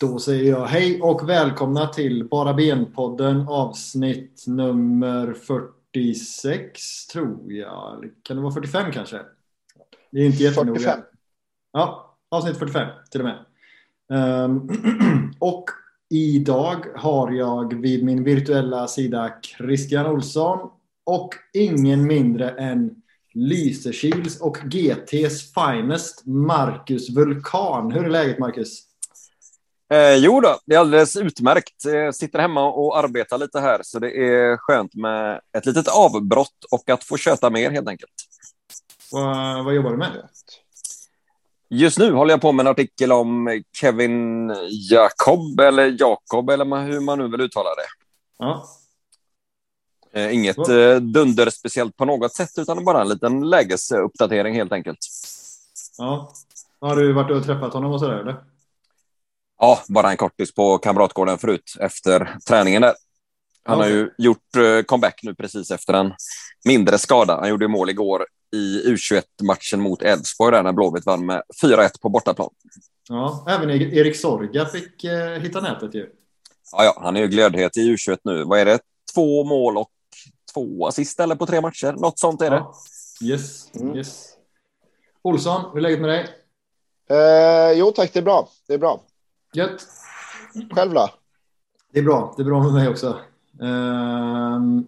Då säger jag hej och välkomna till Bara Ben-podden avsnitt nummer 46 tror jag. Kan det vara 45 kanske? Det är inte jättenoga. 45. Ja, avsnitt 45 till och med. Ehm, och idag har jag vid min virtuella sida Christian Olsson och ingen mindre än Lysekils och GTs finest Marcus Vulkan. Hur är läget Marcus? Eh, jo då, det är alldeles utmärkt. Jag sitter hemma och arbetar lite här, så det är skönt med ett litet avbrott och att få köta mer helt enkelt. Vad, vad jobbar du med? Just nu håller jag på med en artikel om Kevin Jacob, eller Jakob, eller hur man nu vill uttala det. Ja, Eh, Inget eh, dunder speciellt på något sätt, utan bara en liten lägesuppdatering helt enkelt. ja. Har du varit och träffat honom och sådär eller? Ja, bara en kortis på Kamratgården förut efter träningen där. Han har ju gjort eh, comeback nu precis efter en mindre skada. Han gjorde mål igår i U21-matchen mot Elfsborg där när Blåvitt vann med 4-1 på bortaplan. Ja, även Erik Sorga fick eh, hitta nätet ju. Ja, ja, han är ju glödhet i U21 nu. Vad är det? Två mål och två assist eller på tre matcher? Något sånt är det. Ja. Yes, Mm. yes. Olsson, hur är läget med dig? Eh, jo tack, det är bra. Det är bra. Gött. Själv då? Det är bra. Det är bra med mig också. Ehm,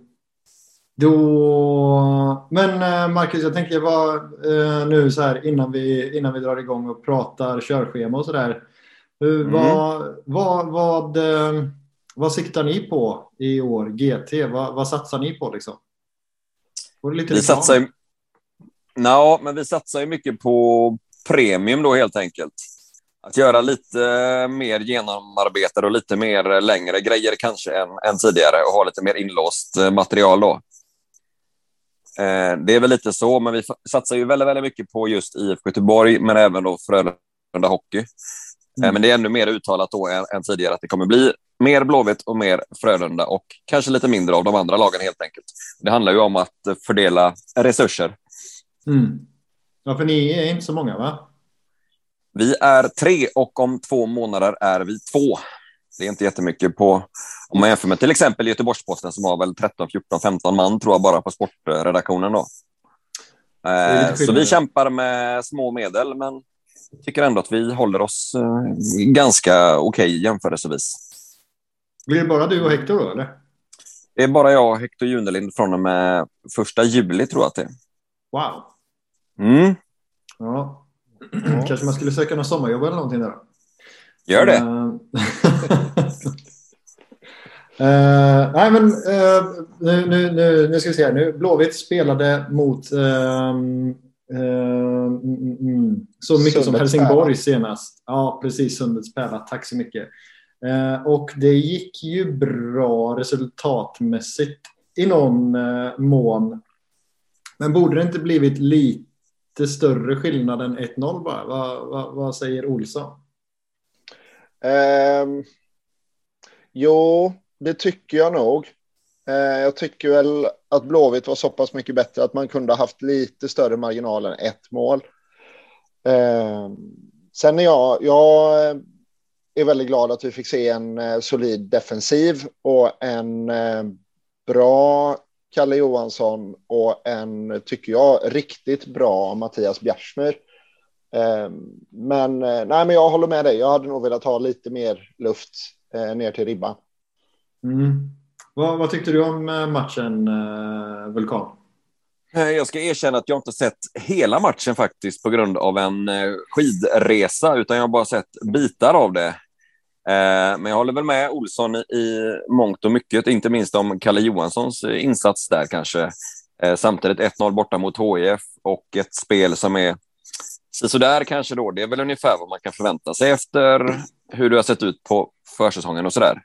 då... Men eh, Marcus, jag tänker vad, eh, nu så här innan vi, innan vi drar igång och pratar körschema och sådär. Hur- Mm. Vad, vad, vad, eh, vad siktar ni på i år? GT? Vad, vad satsar ni på liksom? Lite Vi satsar ju... Nå, men vi satsar ju mycket på premium då helt enkelt. Att göra lite mer genomarbetade och lite mer längre grejer kanske än, än tidigare och ha lite mer inlåst eh, material då. Eh, Det är väl lite så, men vi satsar ju väldigt, väldigt mycket på just IFK Göteborg, men även då Frölunda Hockey. Eh, Mm. Men det är ännu mer uttalat då än, än tidigare att det kommer bli mer Blåvitt och mer Frölunda och kanske lite mindre av de andra lagen helt enkelt. Det handlar ju om att eh, fördela resurser. Mm. Ja, för ni är inte så många va? Vi är tre och om två månader är vi två. Det är inte jättemycket på, om man jämför med till exempel Göteborgs-Posten som har väl 13, 14, 15 man tror jag bara på sportredaktionen då. Eh, Så vi kämpar med små medel, men tycker ändå att vi håller oss eh, ganska okej jämförelsevis. Blir det bara du och Hector då eller? Det är bara jag och Hector Junelind från och med första juli tror jag att det är. Wow. Mm, Ja. Kanske man skulle söka något sommarjobb eller någonting där. gör det. Eh, nej men eh, nu, nu, nu, nu ska vi se här. Nu, Blåvitt spelade mot ehm, mm, mm, så mycket som Sundets Helsingborg senast. Ja, precis. Sundets pärla. Tack så mycket. Och det gick ju bra resultatmässigt i någon mån. Men borde det inte blivit lite större skillnad än 1-0 bara? Vad, vad, vad säger Olsson? Um, jo, det tycker jag nog. Uh, jag tycker väl att Blåvitt var så pass mycket bättre att man kunde ha haft lite större marginal än ett mål. Ehm, sen är jag, jag är väldigt glad att vi fick se en eh, solid defensiv och en eh, bra Kalle Johansson och en, tycker jag, riktigt bra Mattias Bjärsmyr. Ehm, Men, eh, nej, men jag håller med dig. Jag hade nog velat ha lite mer luft eh, ner till ribban. Mm. Vad, vad tyckte du om eh, matchen, Vulkan? Jag ska erkänna att jag inte sett hela matchen faktiskt på grund av en skidresa, utan jag har bara sett bitar av det. Eh, men jag håller väl med Olsson i- mångt och mycket, inte minst om Kalle Johanssons eh, insats där kanske. Eh, samtidigt 1-0 borta mot HIF och ett spel som är sådär kanske då. Det är väl ungefär vad man kan förvänta sig efter hur det har sett ut på försäsongen och sådär.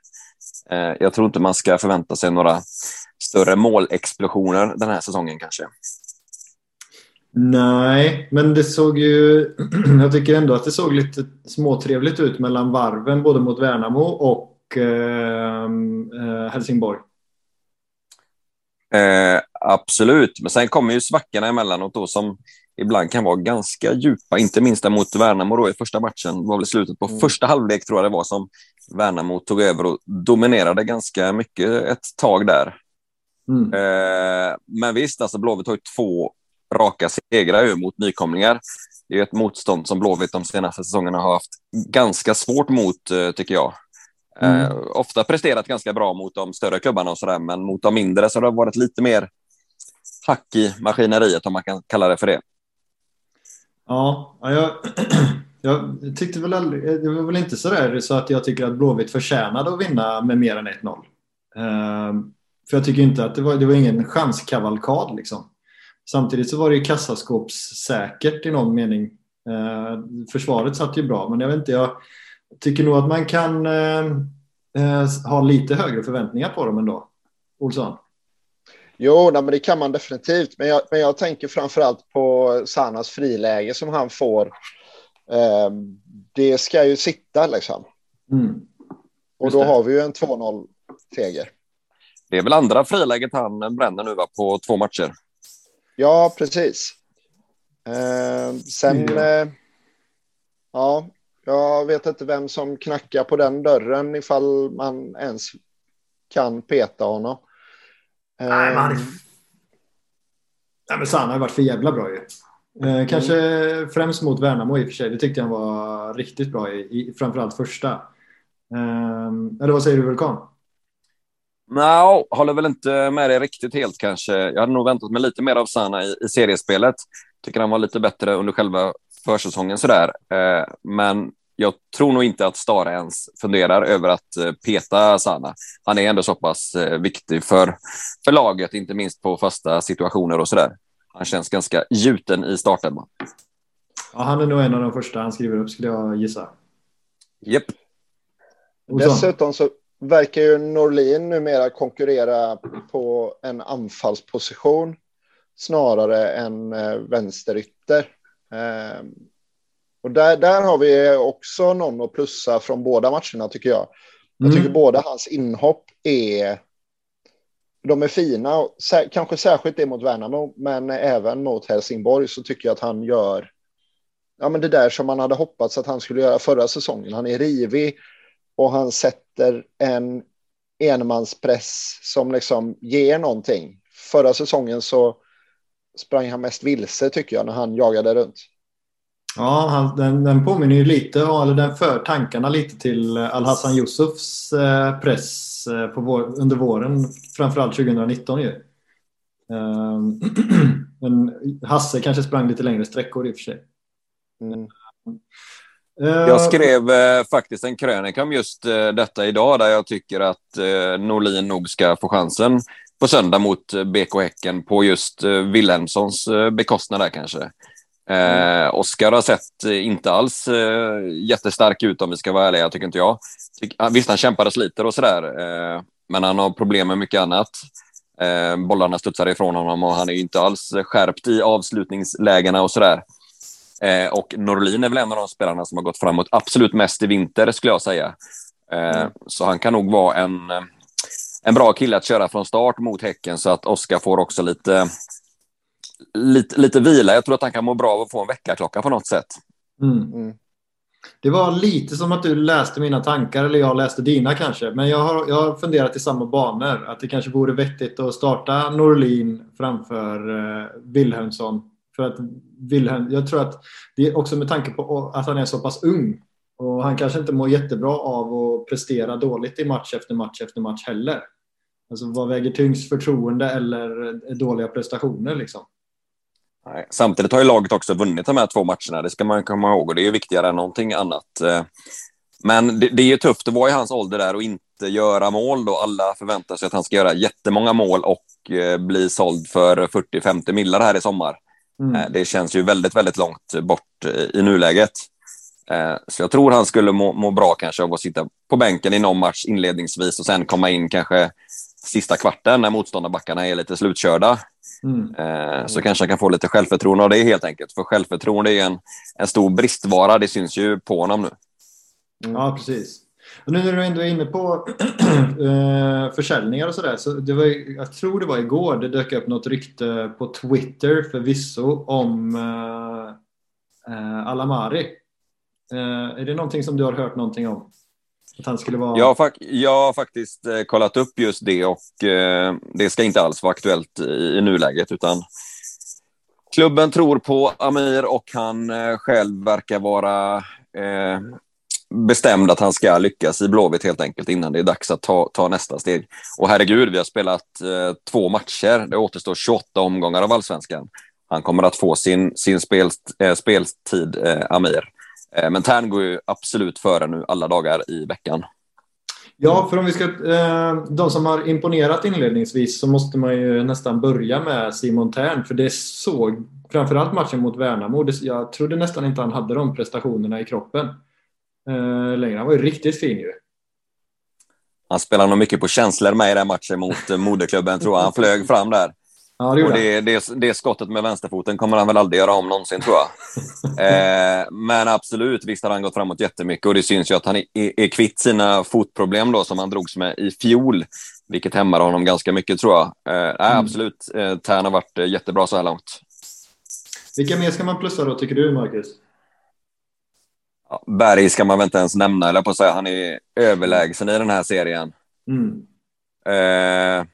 Jag tror inte man ska förvänta sig några större målexplosioner den här säsongen kanske. Nej, men det såg ju... jag tycker ändå att det såg lite småtrevligt ut mellan varven både mot Värnamo och eh, eh, Helsingborg. Eh, absolut, men sen kommer ju svackorna emellanåt då som ibland kan vara ganska djupa, inte minst mot Värnamo då i första matchen. Var väl slutet på mm. första halvlek tror jag det var som Värnamo tog över och dominerade ganska mycket ett tag där. Mm. Eh, men visst, alltså Blåvitt har ju två raka segrar mot nykomlingar. Det är ett motstånd som Blåvitt de senaste säsongerna har haft ganska svårt mot, eh, tycker jag. Mm. Eh, ofta presterat ganska bra mot de större klubbarna och sådär, men mot de mindre så har det varit lite mer hack i maskineriet, om man kan kalla det för det. Ja, jag, jag tyckte väl aldrig, det var väl inte så där så att jag tycker att Blåvitt förtjänade att vinna med mer än 1-0. Ehm, för jag tycker inte att det var, det var ingen chanskavalkad liksom. Samtidigt så var det ju kassaskåpssäkert i någon mening. Ehm, försvaret satt ju bra, men jag vet inte, jag tycker nog att man kan eh, eh, ha lite högre förväntningar på dem ändå. Olsson? Jo, nej, men det kan man definitivt. Men jag, men jag tänker framför allt på Sanas friläge som han får. Eh, det ska ju sitta liksom. Mm. Och då har vi ju en 2-0 seger. Det är väl andra friläget han bränner nu va, på två matcher? Ja, precis. Eh, sen... Mm. Eh, ja, jag vet inte vem som knackar på den dörren ifall man ens kan peta honom. Nej, men, um... Nej, men Sanna har varit för jävla bra ju. Eh, kanske mm. främst mot Värnamo i och för sig. Det tyckte jag var riktigt bra i, i framförallt första. Eh, eller vad säger du Vulkan? Nej, no, håller väl inte med dig riktigt helt kanske. Jag hade nog väntat mig lite mer av Sana i, i seriespelet. Tycker han var lite bättre under själva försäsongen sådär. Eh, men jag tror nog inte att Stare ens funderar över att eh, peta Sana. Han är ändå så pass eh, viktig för, för laget, inte minst på fasta situationer och sådär. Han känns ganska gjuten i startelvan. Ja, han är nog en av de första han skriver upp skulle jag gissa. Japp. Yep. Dessutom så verkar ju Norlin numera konkurrera på en anfallsposition snarare än eh, vänsterytter. Och där, där har vi också någon att plussa från båda matcherna tycker jag. Jag tycker mm. båda hans inhopp är... De är fina, kanske särskilt det mot Värnamo, men även mot Helsingborg så tycker jag att han gör ja, men det där som man hade hoppats att han skulle göra förra säsongen. Han är rivig och han sätter en enmanspress som liksom ger någonting. Förra säsongen så sprang han mest vilse tycker jag när han jagade runt. Ja, han, den, den påminner ju lite, eller den för tankarna lite till Al-Hassan Yusufs eh, press eh, på vår, under våren, framförallt 2019 ju. Ehm, men Hasse kanske sprang lite längre sträckor i och för sig. Mm. Eh, jag skrev faktiskt en krönika om just detta idag där jag tycker att Norlin nog ska få chansen på söndag mot BK Häcken på just Wilhelmssons bekostnad där kanske. Eh, Oskar har sett eh, inte alls eh, jättestark ut om vi ska vara ärliga, tycker inte jag. Tyck, visst, han kämpar och sliter och sådär, eh, men han har problem med mycket annat. Eh, bollarna studsar ifrån honom och han är inte alls skärpt i avslutningslägena och sådär. Eh, och Norlin är väl en av de spelarna som har gått framåt absolut mest i vinter, skulle jag säga. Eh, mm. Så han kan nog vara en, en bra kille att köra från start mot Häcken så att Oskar får också lite lite, lite vila. Jag tror att han kan må bra av att få en väckarklocka på något sätt. Mm. Mm. Det var lite som att du läste mina tankar, eller jag läste dina kanske. Men jag har, jag har funderat i samma banor. Att det kanske vore vettigt att starta Norlin framför eh, Wilhelmsson. För att Wilhelm, jag tror att det är också med tanke på att han är så pass ung. Och han kanske inte mår jättebra av att prestera dåligt i match efter match efter match heller. Alltså vad väger tyngst, förtroende eller dåliga prestationer liksom? Nej. Samtidigt har ju laget också vunnit de här två matcherna, det ska man komma ihåg och det är ju viktigare än någonting annat. Eh, men det, det är ju tufft att vara i hans ålder där och inte göra mål då. Alla förväntar sig att han ska göra jättemånga mål och eh, bli såld för 40-50 millar här i sommar. Mm. Eh, det känns ju väldigt, väldigt långt bort i nuläget. Så jag tror han skulle må, må, bra kanske av att sitta på bänken i någon match inledningsvis och sen komma in kanske sista kvarten när motståndarbackarna är lite slutkörda. Mm. Eh, så kanske han kan få lite självförtroende av det helt enkelt. För självförtroende är en, en stor bristvara. Det syns ju på honom nu. Mm. Ja, precis. Och nu när du ändå är inne på eh, försäljningar och sådär, så det var, jag tror det var igår det dök upp något rykte på Twitter förvisso om eh, eh, Alamari. Eh, är det någonting som du har hört någonting om? Att han skulle vara... Jag har, jag har faktiskt eh, kollat upp just det och eh, det ska inte alls vara aktuellt i, i nuläget utan klubben tror på Amir och han eh, själv verkar vara eh, bestämd att han ska lyckas i Blåvitt helt enkelt innan det är dags att ta, ta nästa steg. Och herregud, vi har spelat eh, två matcher. Det återstår 28 omgångar av allsvenskan. Han kommer att få sin, sin spel, eh, speltid, eh, Amir. Eh, men Tern går ju absolut före nu alla dagar i veckan. Ja, för om vi ska... Eh, de som har imponerat inledningsvis så måste man ju nästan börja med Simon Tern. För det såg, framförallt matchen mot Värnamo, jag trodde nästan inte han hade de prestationerna i kroppen eh, längre. Han var ju riktigt fin ju. Han spelade nog mycket på känslor med i den matchen mot eh, moderklubben, tror jag. Han flög fram där. Ja, det, och det, det, det, skottet med vänsterfoten kommer han väl aldrig göra om någonsin, tror jag. eh, men absolut, visst har han gått framåt jättemycket och det syns ju att han är, är kvitt sina fotproblem då, som han drogs med i fjol, vilket hämmar honom ganska mycket, tror jag. Eh, nej, mm. Absolut, eh, Tern har varit eh, jättebra så här långt. Vilka mer ska man plussa då, tycker du, Marcus? Berg ska man väl inte ens nämna, eller på att säga. Han är överlägsen i den här serien. Mm. Eh,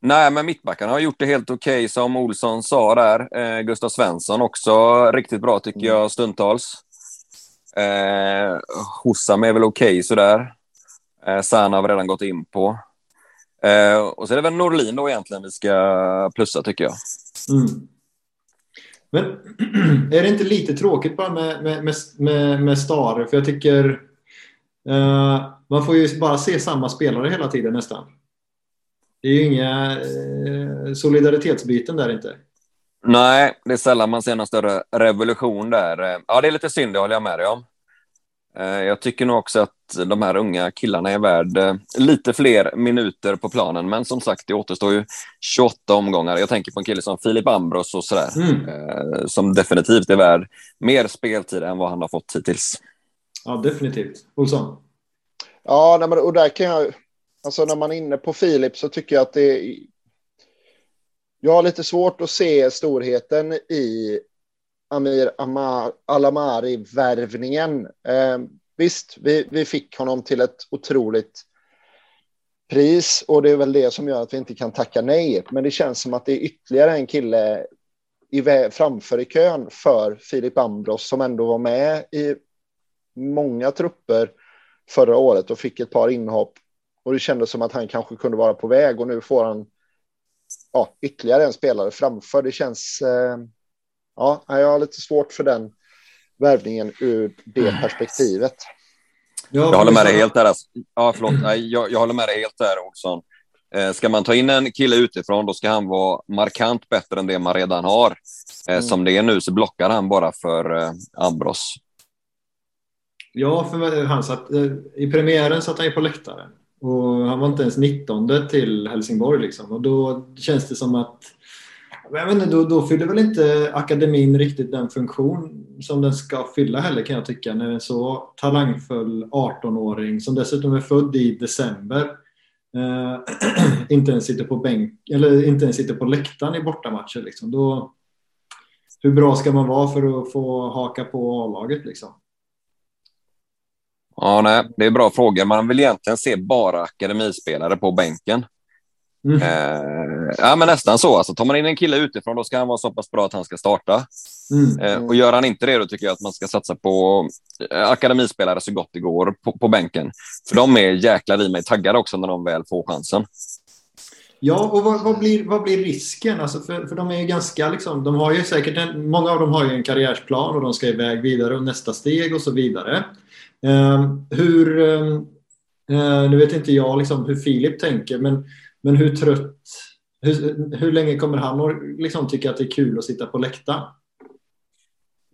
nej, men mittbackarna har gjort det helt okej, okay, som Olsson sa där. Eh, Gustav Svensson också riktigt bra, tycker mm. jag, stundtals. Eh, Hossam är väl okej okay, sådär. Eh, Sana har vi redan gått in på. Eh, och så är det väl Norlin då egentligen vi ska plussa, tycker jag. Mm. Men är det inte lite tråkigt bara med, med, med, med Stare? För jag tycker uh, man får ju bara se samma spelare hela tiden nästan. Det är ju inga uh, solidaritetsbyten där inte. Nej, det är sällan man ser någon större revolution där. Eh, ja, det är lite synd, det håller jag med dig om. Eh, jag tycker nog också att de här unga killarna är värd eh, lite fler minuter på planen, men som sagt, det återstår ju 28 omgångar. Jag tänker på en kille som Filip Ambros och sådär, mm. Eh, som definitivt är värd mer speltid än vad han har fått hittills. Ja, definitivt. Olsson? Ja, och där kan jag, alltså när man är inne på Filip så tycker jag att det jag har lite svårt att se storheten i Amir Alamari-värvningen. Eh, visst, vi, vi fick honom till ett otroligt pris och det är väl det som gör att vi inte kan tacka nej. Men det känns som att det är ytterligare en kille i, framför i kön för Filip Ambros som ändå var med i många trupper förra året och fick ett par inhopp. Och det kändes som att han kanske kunde vara på väg och nu får han ja, ytterligare en spelare framför. Det känns eh, ja, jag har lite svårt för den värvningen ur det mm. perspektivet. Jag håller med dig helt där. Alltså. Ja, förlåt. Nej, jag, jag håller med dig helt där, Olsson. Eh, ska man ta in en kille utifrån, då ska han vara markant bättre än det man redan har. Eh, mm. Som det är nu så blockar han bara för eh, Ambros. Ja, för han satt, i premiären satt han ju på läktaren. Och han var inte ens 19 till Helsingborg. Liksom. Och då känns det som att jag vet inte, då, då fyller väl inte akademin riktigt den funktion som den ska fylla heller kan jag tycka. När en så talangfull 18-åring som dessutom är född i december eh, inte ens sitter på bänk eller inte ens sitter på läktaren i bortamatcher. Liksom. Då, hur bra ska man vara för att få haka på A-laget liksom? Ja, nej, det är bra frågor. Man vill egentligen se bara akademispelare på bänken. Mm. Eh, ja, men nästan så. Alltså, tar man in en kille utifrån, då ska han vara så pass bra att han ska starta. Mm. Eh, och gör han inte det, då tycker jag att man ska satsa på eh, akademispelare så gott det går på, på bänken. För de är jäklar i mig taggade också när de väl får chansen. Ja, och vad, vad, blir, vad blir risken? Alltså för, för de är ju ganska liksom, de har ju säkert en, många av dem har ju en karriärsplan och de ska iväg vidare och nästa steg och så vidare. Eh, hur, eh, nu vet inte jag liksom hur Filip tänker, men men hur trött, hur, hur länge kommer han att liksom tycka att det är kul att sitta på läktaren?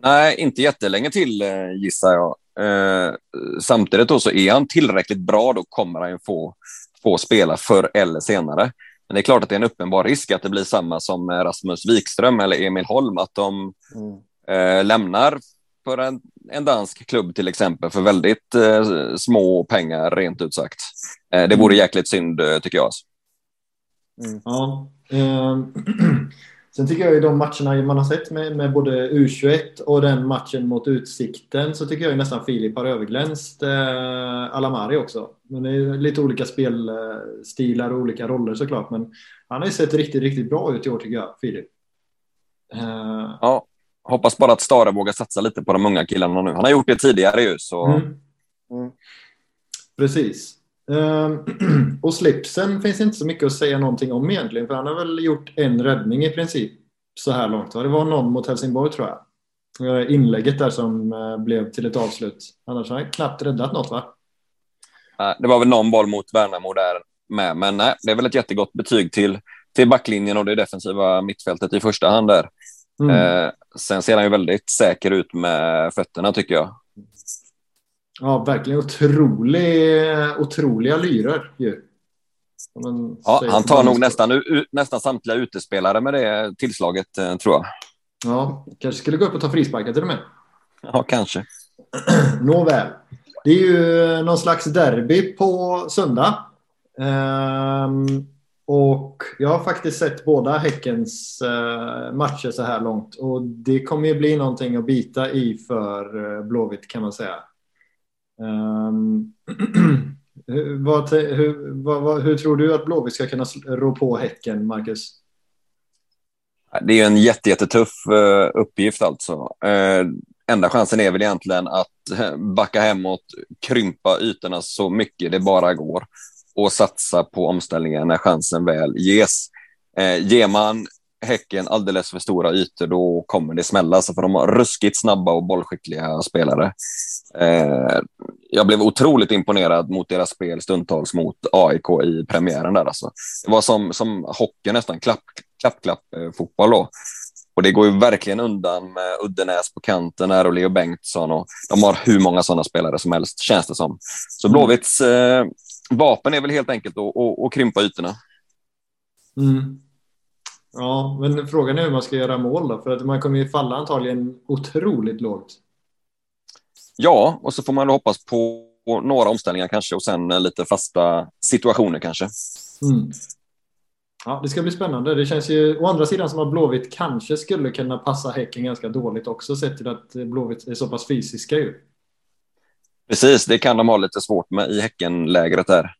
Nej, inte jättelänge till eh, gissar jag. Eh, samtidigt då så är han tillräckligt bra, då kommer han ju få, få spela förr eller senare. Men det är klart att det är en uppenbar risk att det blir samma som Rasmus Wikström eller Emil Holm, att de mm. eh, lämnar för en, en dansk klubb till exempel för väldigt eh, små pengar, rent ut sagt. Eh, det vore mm. jäkligt synd, eh, tycker jag. Mm. Ja. Eh, sen tycker jag i de matcherna man har sett med, med, både U21 och den matchen mot Utsikten så tycker jag nästan Filip har överglänst eh, Alamari också. Men det är lite olika spelstilar och olika roller såklart. Men han har ju sett riktigt, riktigt bra ut i år tycker jag, Filip. Eh, ja, hoppas bara att Stare vågar satsa lite på de unga killarna nu. Han har gjort det tidigare ju. Så... Mm. Mm. Precis. Um, och slipsen finns inte så mycket att säga någonting om egentligen, för han har väl gjort en räddning i princip så här långt. Det var någon mot Helsingborg tror jag. Inlägget där som eh, blev till ett avslut. Annars har han knappt räddat något va? Det var väl någon boll mot Värnamo där med, men nej, det är väl ett jättegott betyg till, till backlinjen och det defensiva mittfältet i första hand där. Mm. Eh, sen ser han ju väldigt säker ut med fötterna tycker jag. Ja, verkligen otrolig, otroliga lyror ju. Ja, han tar nog nästan, nästan samtliga utespelare med det tillslaget, eh, tror jag. Ja, kanske skulle gå upp och ta frisparkar till och med. Ja, kanske. Nåväl. Det är ju någon slags derby på söndag. Um, och jag har faktiskt sett båda Häckens uh, matcher så här långt och det kommer ju bli någonting att bita i för uh, Blåvitt kan man säga. Um, vad, hur, vad, vad, hur tror du att Blåvitt ska kunna rå på Häcken, Marcus? Det är en jättetuff eh, uppgift alltså. Ehm, enda chansen är väl egentligen att eh, backa hemåt, krympa ytorna så mycket det bara går och satsa på omställningen när chansen väl ges. Ehm, ger man Häcken alldeles för stora ytor, då kommer det smälla. Alltså för de har ruskigt snabba och bollskickliga spelare. Eh, jag blev otroligt imponerad mot deras spel stundtals mot AIK i premiären. där. Alltså. Det var som, som hockey nästan, klapp, klapp, eh, då. Och det går ju verkligen undan med Uddenäs på kanten här och Leo Bengtsson. Och de har hur många sådana spelare som helst, känns det som. Så mm. Blåvitts eh, vapen är väl helt enkelt att, att, att krympa ytorna. Mm. Ja, men frågan är hur man ska göra mål då, för att man kommer ju falla antagligen otroligt lågt. Ja, och så får man hoppas på några omställningar kanske och sen lite fasta situationer kanske. Mm. Ja, det ska bli spännande. Det känns ju å andra sidan som att Blåvitt kanske skulle kunna passa Häcken ganska dåligt också sett till att Blåvitt är så pass fysiska ju. Precis, det kan de ha lite svårt med i Häckenlägret där.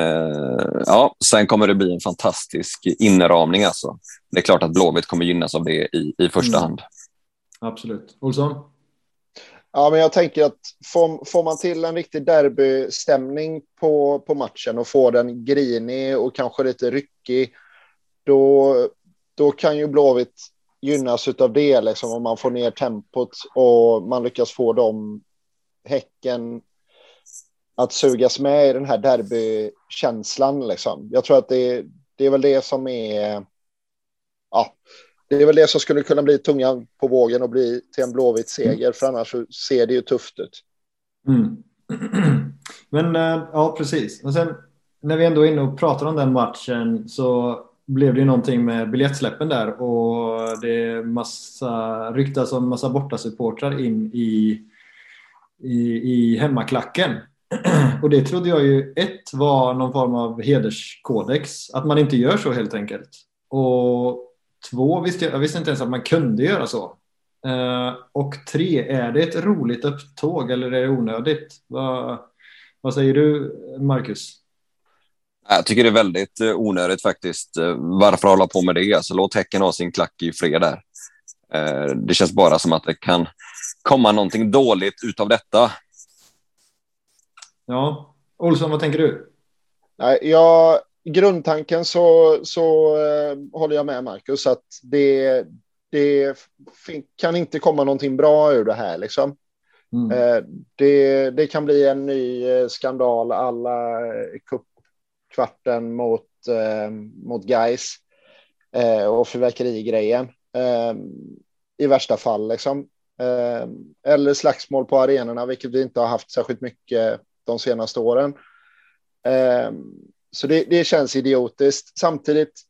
Uh, ja, sen kommer det bli en fantastisk inramning alltså. Det är klart att Blåvitt kommer gynnas av det i, i första mm. hand. Absolut. Olsson? Ja, men jag tänker att får, får man till en riktig derbystämning på, på matchen och får den grinig och kanske lite ryckig, då, då kan ju Blåvitt gynnas av det, liksom, om man får ner tempot och man lyckas få dem Häcken att sugas med i den här derbykänslan. Liksom. Jag tror att det, det är väl det som är... Ja, det är väl det som skulle kunna bli tungan på vågen och bli till en blåvit seger, för annars ser det ju tufft ut. Mm. Men eh, ja, precis. Och sen när vi ändå är inne och pratar om den matchen så blev det ju någonting med biljettsläppen där och det massa, ryktas om massa bortasupportrar in i i, i hemmaklacken. Och det trodde jag ju ett var någon form av hederskodex, att man inte gör så helt enkelt. Och två, visste jag, jag visste inte ens att man kunde göra så. Uh, och tre, är det ett roligt upptåg eller är det onödigt? Vad, vad säger du, Marcus? Jag tycker det är väldigt eh, onödigt faktiskt. Eh, varför hålla på med det? Alltså, låt Häcken ha sin klack i fred där. Det känns bara som att det kan komma någonting dåligt utav detta. Ja, Olsson, vad tänker du? Nej, ja, grundtanken så, så eh, håller jag med Marcus att det, det kan inte komma någonting bra ur det här. Liksom. Mm. Eh, det, det kan bli en ny eh, skandal alla cupkvarten mot, eh, mot Gais eh, och fyrverkerigrejen. Eh, I värsta fall. Liksom. Eller slagsmål på arenorna, vilket vi inte har haft särskilt mycket de senaste åren. Så det, det känns idiotiskt. Samtidigt,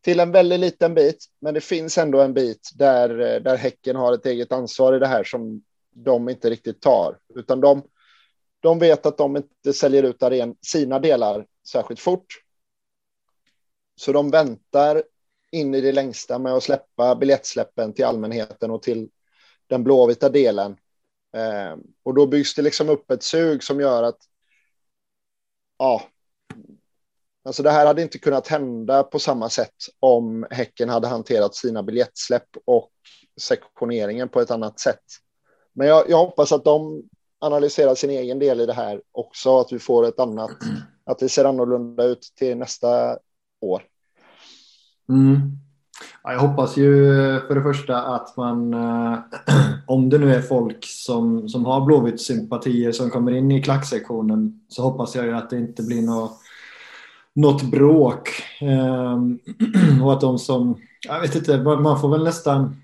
till en väldigt liten bit, men det finns ändå en bit där, eh, där Häcken har ett eget ansvar i det här som de inte riktigt tar, utan de, de vet att de inte säljer ut aren, sina delar särskilt fort. Så de väntar in i det längsta med att släppa biljettsläppen till allmänheten och till den blåvita delen. Eh, och då byggs det liksom upp ett sug som gör att ja, alltså det här hade inte kunnat hända på samma sätt om Häcken hade hanterat sina biljettsläpp och sektioneringen på ett annat sätt. Men jag, jag hoppas att de analyserar sin egen del i det här också, att vi får ett annat, att det ser annorlunda ut till nästa år. Mm. Ja, jag hoppas ju för det första att man, eh, om det nu är folk som, som har blåvitt sympatier som kommer in i klacksektionen, så hoppas jag ju att det inte blir något, något bråk. Ehm, och att de som, jag vet inte, man får väl nästan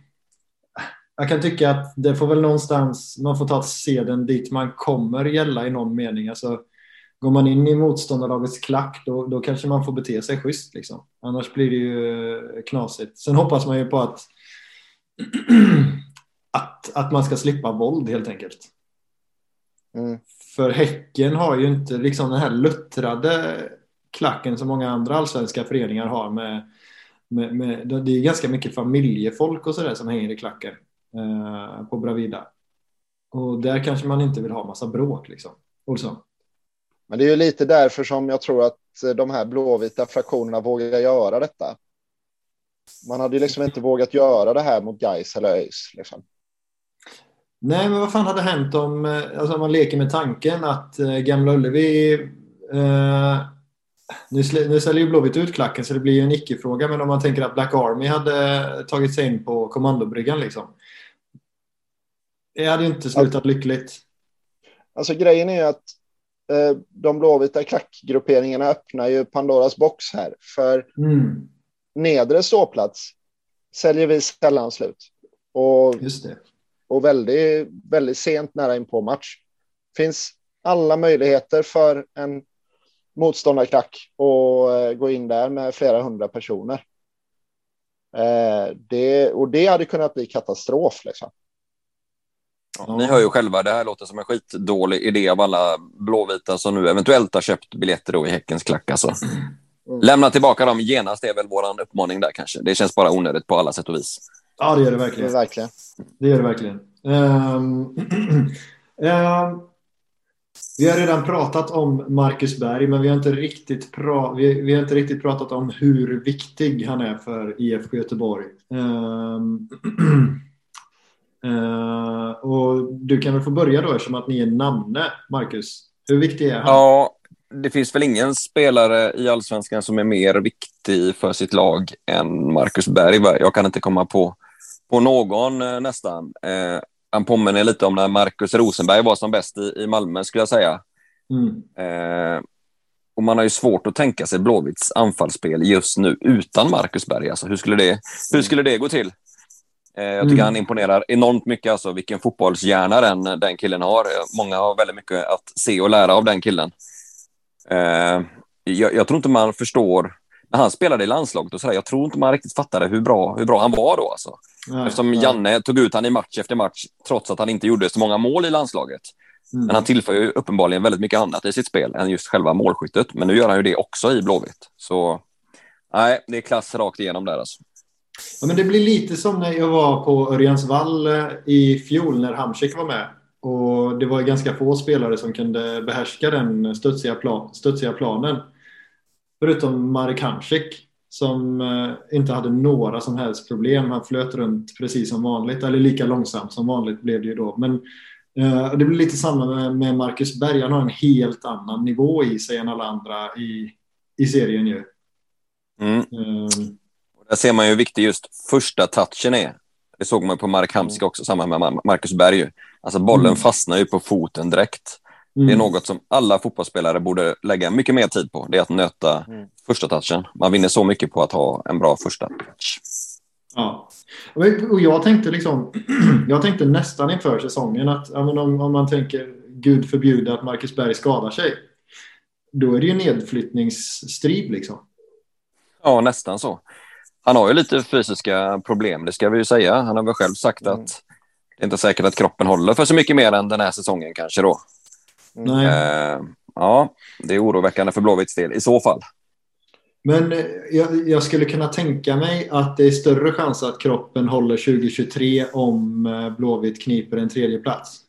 jag kan tycka att det får väl någonstans, man får ta seden dit man kommer gälla i någon mening. Alltså, går man in i motståndarlagets klack då, då kanske man får bete sig schysst. Liksom. Annars blir det ju knasigt. Sen hoppas man ju på att, att, att man ska slippa våld helt enkelt. Mm. För Häcken har ju inte liksom den här luttrade klacken som många andra allsvenska föreningar har med, med, med det är ganska mycket familjefolk och sådär som hänger i klacken eh, på Bravida. Och där kanske man inte vill ha massa bråk liksom. Olsson. Men det är ju lite därför som jag tror att de här blåvita fraktionerna vågar göra detta. Man hade ju liksom inte vågat göra det här mot Gais eller ÖIS. Liksom. Nej, men vad fan hade hänt om eh, alltså, man leker med tanken att eh, Gamla Ullevi... Eh, nu, nu säljer ju Blåvitt ut klacken så det blir ju en icke-fråga, men om man tänker att Black Army hade tagit sig in på kommandobryggan liksom. Det hade ju inte slutat lyckligt. Alltså grejen är att Eh, de blåvita klackgrupperingarna öppnar ju Pandoras box här. För mm. nedre ståplats säljer vi sällan slut. Och, och väldigt, väldigt sent nära in på match. Finns alla möjligheter för en motståndarklack att eh, gå in där med flera hundra personer. Eh, det, och det hade kunnat bli katastrof. Liksom. Ja, ni hör ju själva, det här låter som en skitdålig idé av alla blåvita som nu eventuellt har köpt biljetter då i Häckens klack. Alltså. Mm. Lämna tillbaka dem genast, det är väl vår uppmaning där kanske. Det känns bara onödigt på alla sätt och vis. Ja, det gör det verkligen. Det, verkligen. det gör det verkligen. Um, um, vi har redan pratat om Marcus Berg, men vi har inte riktigt, pra vi, vi har inte riktigt pratat om hur viktig han är för IFK Göteborg. Um, Uh, och du kan väl få börja då eftersom att ni är namne, Marcus. Hur viktig är han? Ja, det finns väl ingen spelare i allsvenskan som är mer viktig för sitt lag än Marcus Berg. Jag kan inte komma på, på någon eh, nästan. Eh, han påminner lite om när Marcus Rosenberg var som bäst i, i Malmö, skulle jag säga. Mm. Eh, och man har ju svårt att tänka sig Blåvitts anfallsspel just nu utan Marcus Berg. Alltså, hur, skulle det, hur skulle det gå till? Eh, jag tycker mm. han imponerar enormt mycket, alltså vilken fotbollshjärna den, den killen har. Många har väldigt mycket att se och lära av den killen. Eh, jag, jag tror inte man förstår, när han spelade i landslaget och så där, jag tror inte man riktigt fattade hur bra, hur bra han var då. Alltså. Nej, Eftersom nej. Janne tog ut han i match efter match, trots att han inte gjorde så många mål i landslaget. Mm. Men han tillför ju uppenbarligen väldigt mycket annat i sitt spel än just själva målskyttet. Men nu gör han ju det också i Blåvitt. Så nej, det är klass rakt igenom där alltså. Ja, men det blir lite som när jag var på Örjansvall eh, i fjol när Hamsik var med. Och det var ganska få spelare som kunde behärska den studsiga, plan, studsiga planen. Förutom Marek Hamsik som eh, inte hade några som helst problem. Han flöt runt precis som vanligt, eller lika långsamt som vanligt blev det ju då. Men eh, det blir lite samma med, med Marcus Berg. Han har en helt annan nivå i sig än alla andra i, i serien ju. Mm. Um, där ser man ju hur viktig just första touchen är. Det såg man på Mark Hamsik också, samma med Marcus Berg. Alltså bollen mm. fastnar ju på foten direkt. Mm. Det är mm. något som alla fotbollsspelare borde lägga mycket mer tid på. Det är att nöta mm. första touchen. Man vinner så mycket på att ha en bra första touch. Ja, och jag tänkte liksom, jag tänkte nästan inför säsongen att om, om man tänker Gud förbjude att Marcus Berg skadar sig, då är det ju nedflyttningsstrid liksom. Ja, nästan så. Han har ju lite fysiska problem, det ska vi ju säga. Han har väl själv sagt Mm. att det är inte säkert att kroppen håller för så mycket mer än den här säsongen kanske då. Nej. Eh, ja, det är oroväckande för Blåvitts del i så fall. Men eh, jag, jag skulle kunna tänka mig att det är större chans att kroppen håller 2023 om eh, Blåvitt kniper en tredje plats.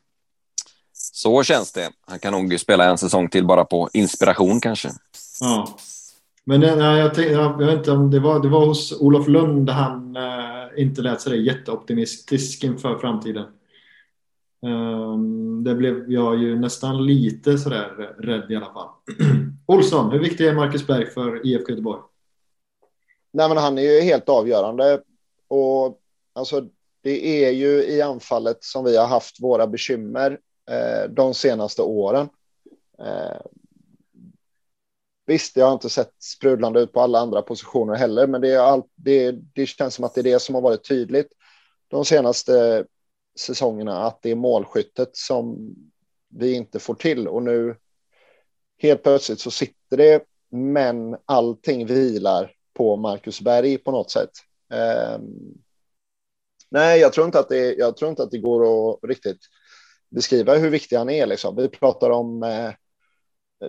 Så känns det. Han kan nog spela en säsong till bara på inspiration kanske. Ja. Men nej, jag, tänkte, jag, vet inte om det var, det var hos Olof Lund där han eh, inte lät sig jätteoptimistisk inför framtiden. Um, det blev jag ju nästan lite sådär rädd i alla fall. Olsson, hur viktig är Marcus Berg för IFK Göteborg? Nej, men han är ju helt avgörande. Och alltså, det är ju i anfallet som vi har haft våra bekymmer eh, de senaste åren. Eh, visst, jag har inte sett sprudlande ut på alla andra positioner heller, men det, är all, det, det känns som att det är det som har varit tydligt de senaste säsongerna, att det är målskyttet som vi inte får till. Och nu helt plötsligt så sitter det, men allting vilar på Marcus Berg på något sätt. Um, nej, jag tror, inte att det, jag tror inte att det går att riktigt beskriva hur viktig han är. Liksom. Vi pratar om eh,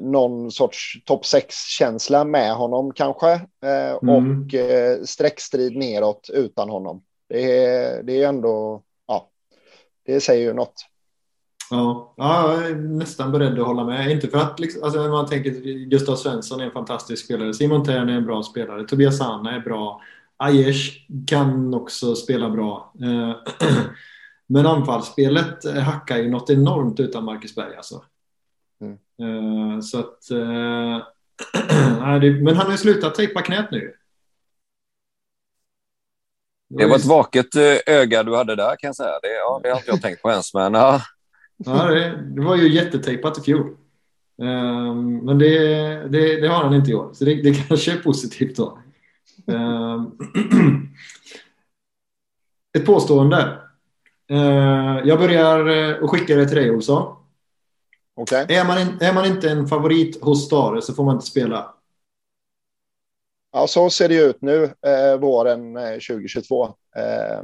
någon sorts topp 6-känsla med honom kanske eh, Mm. och eh, streckstrid neråt utan honom. Det är, det är ändå, ja, det säger ju något. Ja, ja, jag är nästan beredd att hålla med. Inte för att liksom, alltså, man tänker Gustav Svensson är en fantastisk spelare. Simon Thern är en bra spelare. Tobias Hanna är bra. Aiesh kan också spela bra. Eh, Men anfallsspelet hackar ju något enormt utan Marcus Berg alltså. Mm. Eh, Så att... eh, Men han har ju slutat tejpa knät nu. Det var ett vaket eh, öga du hade där kan jag säga. Det, ja, det har inte jag tänkt på ens. Men ja, Ja, det, det var ju jättetejpat i fjol. Ehm, men det, det, det har han inte i år, så det, det kanske är positivt då. Ehm, ett påstående. Ehm, jag börjar och skickar det till dig, Olsson. Okej, Är man, in, är man inte en favorit hos Stare så får man inte spela. ja, så ser det ju ut nu, eh, våren eh, 2022. Eh,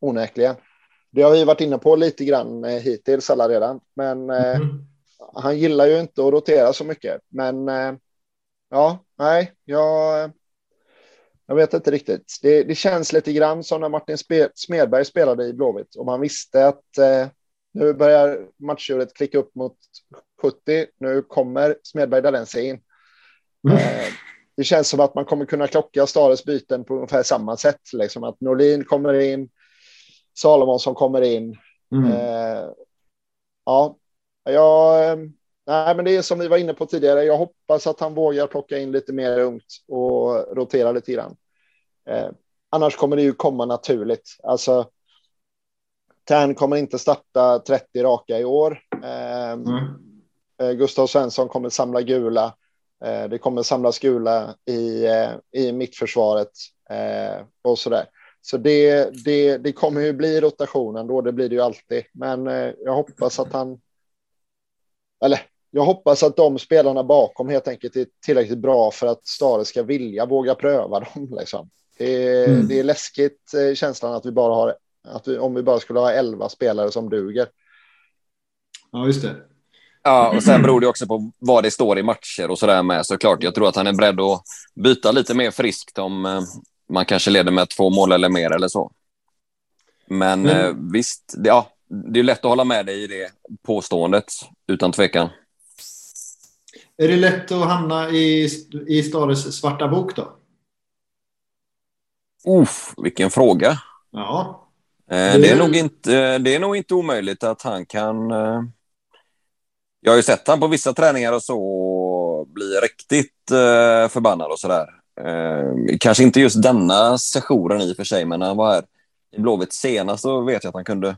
onekligen. Det har vi varit inne på lite grann eh, hittills alla redan, men eh, Mm. han gillar ju inte att rotera så mycket. Men eh, ja, nej, jag, jag vet inte riktigt. Det, det känns lite grann som när Martin Spe, Smedberg spelade i Blåvitt och man visste att eh, nu börjar matchjuret klicka upp mot 70. Nu kommer Smedberg Dalense in. Mm. Eh, det känns som att man kommer kunna klocka Stares byten på ungefär samma sätt. Liksom att Norlin kommer in, Salomonsson kommer in. Mm. Eh, ja, jag, eh, nej, men det är som vi var inne på tidigare. Jag hoppas att han vågar plocka in lite mer ungt och rotera lite grann. Eh, annars kommer det ju komma naturligt. Alltså, Tern kommer inte starta 30 raka i år. Eh, Mm. Eh, Gustav Svensson kommer samla gula. Eh, det kommer samlas gula i, eh, i mittförsvaret och så där. Så det, det, det kommer ju bli rotationen då, det blir det ju alltid. Men jag hoppas att han... Eller jag hoppas att de spelarna bakom helt enkelt är tillräckligt bra för att Stare ska vilja våga pröva dem. Liksom. Det, är, Mm. det är läskigt känslan att vi bara har att vi, om vi bara skulle ha elva spelare som duger. Ja, just det. ja, och sen beror det också på vad det står i matcher och sådär med såklart. Jag tror att han är beredd att byta lite mer friskt om eh, man kanske leder med två mål eller mer eller så. Men eh, visst, det, ja, det är lätt att hålla med dig i det påståendet, utan tvekan. Är det lätt att hamna i, i Stares svarta bok då? Uff, vilken fråga. Ja. Eh, Det- är, nog inte, det är nog inte omöjligt att han kan... eh, Jag har ju sett han på vissa träningar och så bli riktigt eh, förbannad och sådär. Eh, Kanske inte just denna sessionen i och för sig, men när han var här i Blåvitt senast så vet jag att han kunde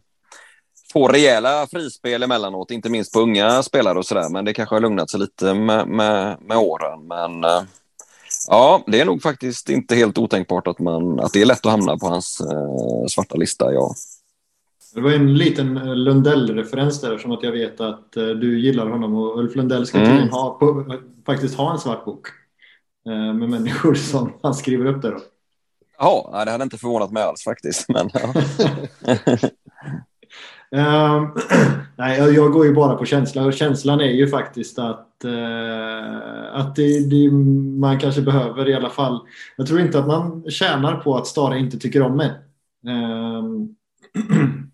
få rejäla frispel emellanåt, inte minst på unga spelare och sådär. Men det kanske har lugnat sig lite med, med, med åren. Men eh, ja, det är nog faktiskt inte helt otänkbart att, man, att det är lätt att hamna på hans eh, svarta lista, ja. Det var en liten eh, Lundell-referens där som att jag vet att eh, du gillar honom och Ulf Lundell ska Mm. ha, på, faktiskt ha en svart bok. eh, Med människor som han skriver upp där då. Jaha, det hade inte förvånat mig alls faktiskt. Men, ja. um, nej, jag går ju bara på känsla och känslan är ju faktiskt att, uh, att det, det, man kanske behöver i alla fall. Jag tror inte att man tjänar på att Stara inte tycker om mig. Um,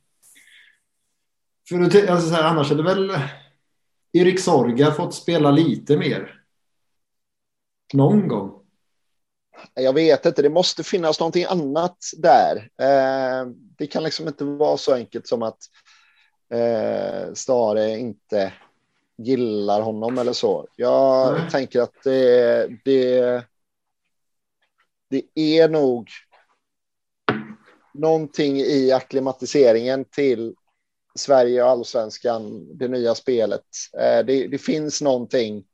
för att, alltså så här, annars hade väl Erik Sorga fått spela lite mer. Någon gång. Jag vet inte, det måste finnas någonting annat där. Eh, det kan liksom inte vara så enkelt som att eh, Stare inte gillar honom eller så. Jag mm. tänker att det, det, det är nog någonting i akklimatiseringen till Sverige och allsvenskan, det nya spelet. Eh, det, det, finns någonting.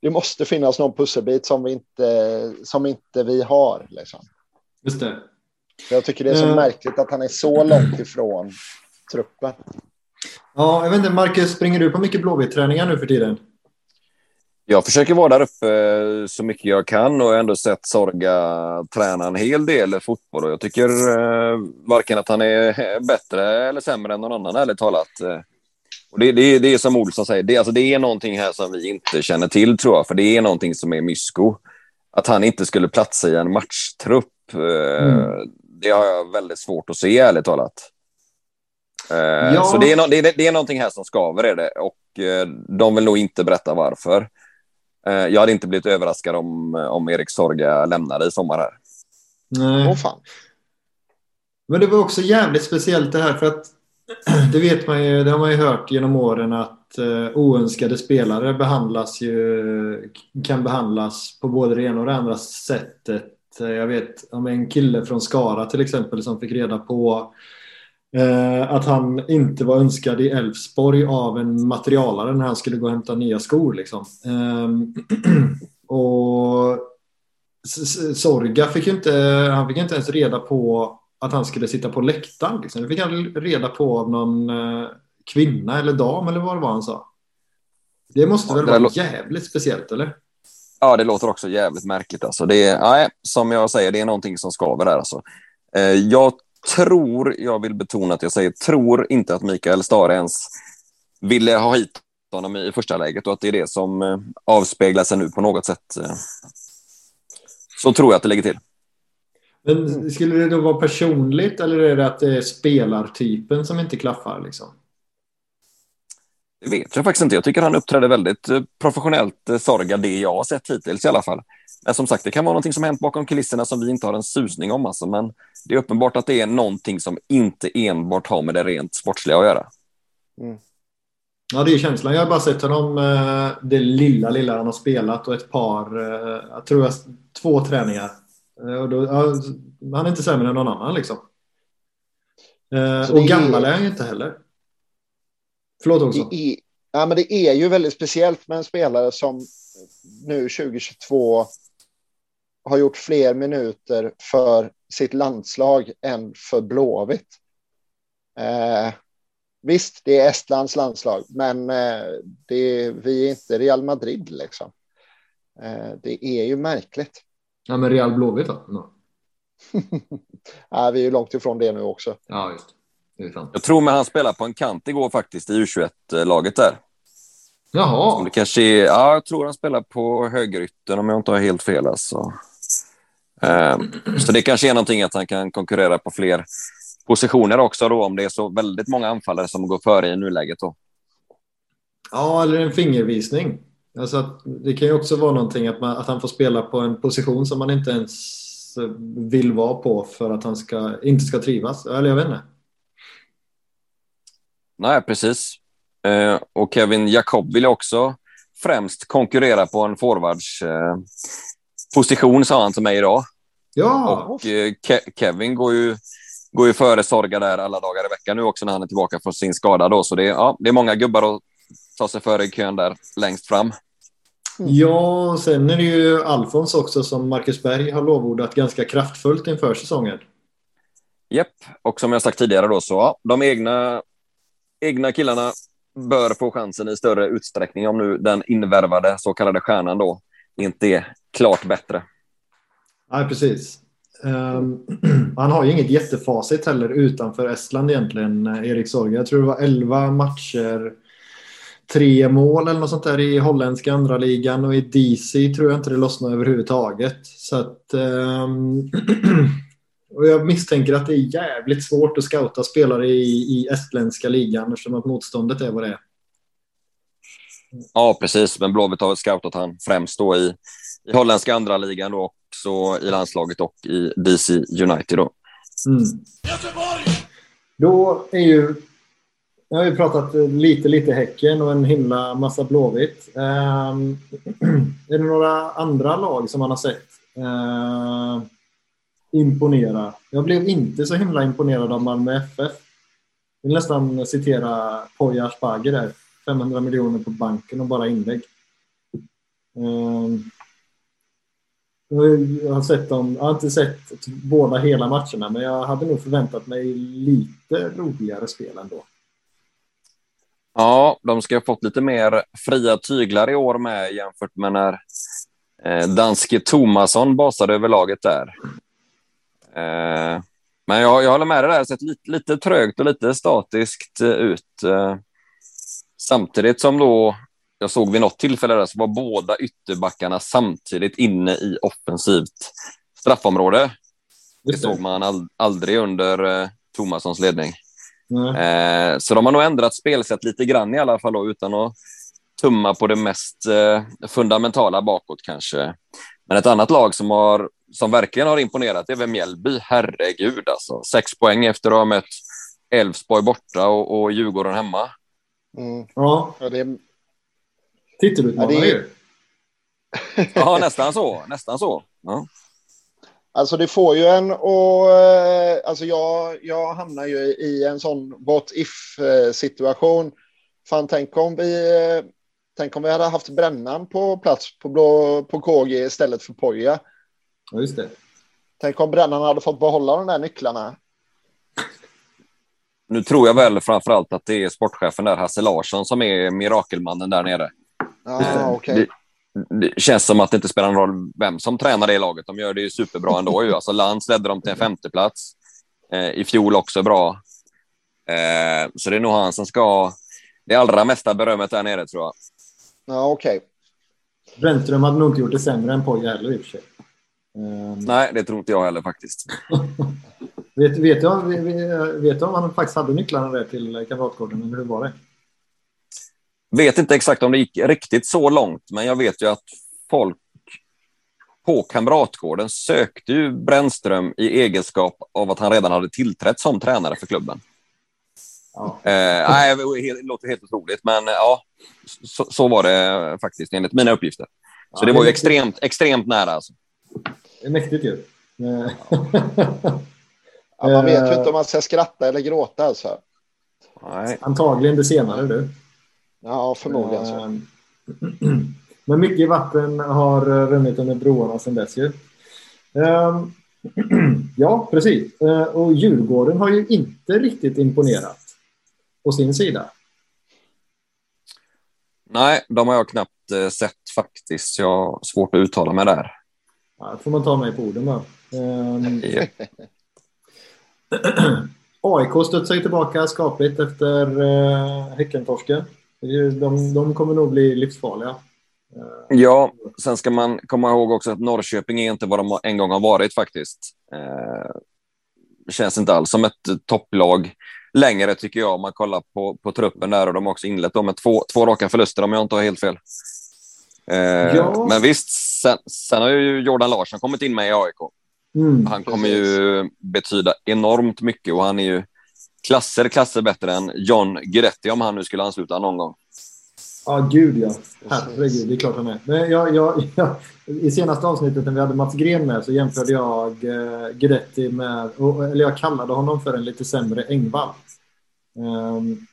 Det måste finnas någon pusselbit som vi inte, som inte vi har. Liksom. Just det. Jag tycker det är så uh, märkligt att han är så långt ifrån truppen. Ja, jag vet inte, Marcus, springer du på mycket Blåvitt-träningar nu för tiden? Jag försöker vara där uppe så mycket jag kan och har ändå sett Sorga träna en hel del fotboll. Och jag tycker eh, varken att han är bättre eller sämre än någon annan, ärligt talat. Eh, och det, det, det är som Olsson säger, det, alltså det är någonting här som vi inte känner till, tror jag. För det är någonting som är mysko. Att han inte skulle platsa i en matchtrupp, eh, mm. det har jag väldigt svårt att se, ärligt talat. Eh, ja. Så det är, no, det, det är någonting här som skaver, är det. Och eh, de vill nog inte berätta varför. Eh, jag hade inte blivit överraskad om, om Erik Sorga lämnade i sommar här. Nej. Åh, fan. Men det var också jävligt speciellt det här för att det vet man ju, det har man ju hört genom åren att uh, oönskade spelare behandlas ju, kan behandlas på både det ena och det andra sättet. Jag vet om en kille från Skara till exempel som fick reda på Eh, att han inte var önskad i Elfsborg av en materialare när han skulle gå och hämta nya skor. Liksom. Eh, och Sorga fick inte, han fick inte ens reda på att han skulle sitta på läktaren. Liksom. Det fick han reda på av någon eh, kvinna eller dam eller vad det var han sa. Det måste ja, väl det vara jävligt speciellt eller? Ja, det låter också jävligt märkligt. Alltså. Det är, nej, som jag säger, det är någonting som skaver där. Alltså. Eh, jag tror, jag vill betona att jag säger tror inte att Mikael Stare ens ville ha hit honom i första läget och att det är det som eh, avspeglar sig nu på något sätt. Eh. Så tror jag att det ligger till. Men skulle det då vara personligt eller är det att det är spelartypen som inte klaffar? Liksom? Det vet jag faktiskt inte. Jag tycker han uppträdde väldigt eh, professionellt, Sorga, det jag har sett hittills i alla fall. Men som sagt, det kan vara någonting som hänt bakom kulisserna som vi inte har en susning om. Alltså. Men det är uppenbart att det är någonting som inte enbart har med det rent sportsliga att göra. Mm. Ja, det är känslan. Jag har bara sett honom eh, det lilla, lilla han har spelat och ett par, eh, jag tror jag, två träningar. Eh, och då, han är inte sämre än någon annan liksom. och gammal är han ju inte heller. Förlåt också. Det är, ja, men det är ju väldigt speciellt med en spelare som nu 2022 har gjort fler minuter för sitt landslag än för Blåvitt. Eh, visst, det är Estlands landslag, men eh, det, vi är inte Real Madrid liksom. Eh, det är ju märkligt. Ja, men Real Blåvitt då? No. ja, vi är ju långt ifrån det nu också. Ja, just Jag tror med han spelar på en kant igår faktiskt i U21-laget där. Jaha. det kanske är, ja, jag tror han spelar på högerytten om jag inte har helt fel. Alltså. Um, så det kanske är någonting att han kan konkurrera på fler positioner också då, om det är så väldigt många anfallare som går före i nuläget. Då. Ja, eller en fingervisning. Alltså att det kan ju också vara någonting att, man, att han får spela på en position som man inte ens vill vara på för att han ska, inte ska trivas. Eller jag vet inte. Nej, precis. Eh, och Kevin Jacob vill också främst konkurrera på en forwards eh, position, sa han till mig idag. Ja. Och eh, Ke Kevin går ju, går ju före Sorga där alla dagar i veckan nu också när han är tillbaka från sin skada. Då. Så det, ja, det är många gubbar att ta sig före i kön där längst fram. Ja, sen är det ju Alfons också som Marcus Berg har lovordat ganska kraftfullt inför säsongen. Japp, och som jag sagt tidigare då så ja, de egna, egna killarna bör få chansen i större utsträckning om nu den invärvade så kallade stjärnan då inte är klart bättre. Nej, precis. Um, han har ju inget jättefacit heller utanför Estland egentligen, eh, Erik Sorge. Jag tror det var 11 matcher, tre mål eller något sånt där i holländska andra ligan och i DC tror jag inte det lossnade överhuvudtaget. Så att, um, och jag misstänker att det är jävligt svårt att scouta spelare i, i estländska ligan eftersom att motståndet är vad det är. Ja, precis. Men Blåvitt har scoutat han främst då i, i holländska andra ligan då också i landslaget och i DC United då. Mm. Då är ju jag har ju pratat lite, lite Häcken och en himla massa Blåvitt. Um, är det några andra lag som man har sett uh, imponera? Jag blev inte så himla imponerad av Malmö FF. Jag vill nästan citera Poya Asbaghi där. 500 miljoner på banken och bara inlägg. Um, jag har, sett dem, jag har inte sett båda hela matcherna, men jag hade nog förväntat mig lite roligare spel ändå. Ja, de ska ha fått lite mer fria tyglar i år med jämfört med när eh, danske Tomasson basade över laget där. Eh, men jag, jag håller med dig där, det har sett lite, lite trögt och lite statiskt eh, ut. Samtidigt som då, jag såg vid något tillfälle där, så var båda ytterbackarna samtidigt inne i offensivt straffområde. Det såg man aldrig under eh, Tomassons ledning. Eh, så de har nog ändrat spelsätt lite grann i alla fall då, utan att tumma på det mest eh, fundamentala bakåt kanske. Men ett annat lag som, har, som verkligen har imponerat är väl Mjällby. Herregud alltså. Sex poäng efter att ha mött Elfsborg borta och, och Djurgården hemma. Mm. Ja. ja det... Titelutmanare ja, det... ju. ja, nästan så. Nästan så. Ja. Alltså det får ju en och eh, alltså jag, jag hamnar ju i en sån what if situation. Fan, tänk om vi, eh, tänk om vi hade haft brännan på plats på, blå, på KG istället för Poja. Ja, just det. Tänk om brännan hade fått behålla de där nycklarna. Nu tror jag väl framför allt att det är sportchefen där, Hasse Larsson, som är mirakelmannen där nere. Ah, okay det känns som att det inte spelar någon roll vem som tränar det laget. De gör det ju superbra ändå. Ju. Alltså Lantz ledde dem till en femteplats. Eh, I fjol också bra. Eh, så det är nog han som ska ha det allra mesta berömmet där nere, tror jag. Ja, okej. Okay. Brännström hade nog inte gjort det sämre än Poja heller i och för sig. Um... Nej, det tror inte jag heller faktiskt. vet, vet, du, vet du om han faktiskt hade nycklarna där till Kamratgården, eller hur var det? Vet inte exakt om det gick riktigt så långt, men jag vet ju att folk på Kamratgården sökte ju Brännström i egenskap av att han redan hade tillträtt som tränare för klubben. Ja. Eh, nej, det låter helt otroligt, men ja, så, så, var det faktiskt enligt mina uppgifter. Så ja, det var ju extremt, extremt nära. Alltså. Det är mäktigt ju. ja, man vet ju inte om man ska skratta eller gråta. Alltså. Nej. Antagligen det senare, du. Ja, förmodligen så. Ehm, men mycket vatten har runnit under broarna sedan dess ju. Ehm, ja, precis. Ehm, och Djurgården har ju inte riktigt imponerat på sin sida. Nej, de har jag knappt eh, sett faktiskt. Jag har svårt att uttala mig där. Ja, får man ta mig på orden då. AIK studsar ju tillbaka skapligt efter uh, Häckentorsken. De, de kommer nog bli livsfarliga. Eh, ja, sen ska man komma ihåg också att Norrköping är inte vad de en gång har varit faktiskt. Eh, det känns inte alls som ett topplag längre tycker jag om man kollar på, på truppen där och de har också inlett med två, två raka förluster om jag inte har helt fel. Eh, ja. Men visst, sen, sen, har ju Jordan Larsson kommit in med i AIK. Mm, han kommer precis. ju betyda enormt mycket och han är ju klasser, klasser bättre än John Guidetti om han nu skulle ansluta någon gång. Ja, ah, gud ja. Herregud, det är klart han är. Men jag, jag, jag, I senaste avsnittet när vi hade Mats Gren med så jämförde jag eh, Guidetti med, eller jag kallade honom för en lite sämre Engvall. Um,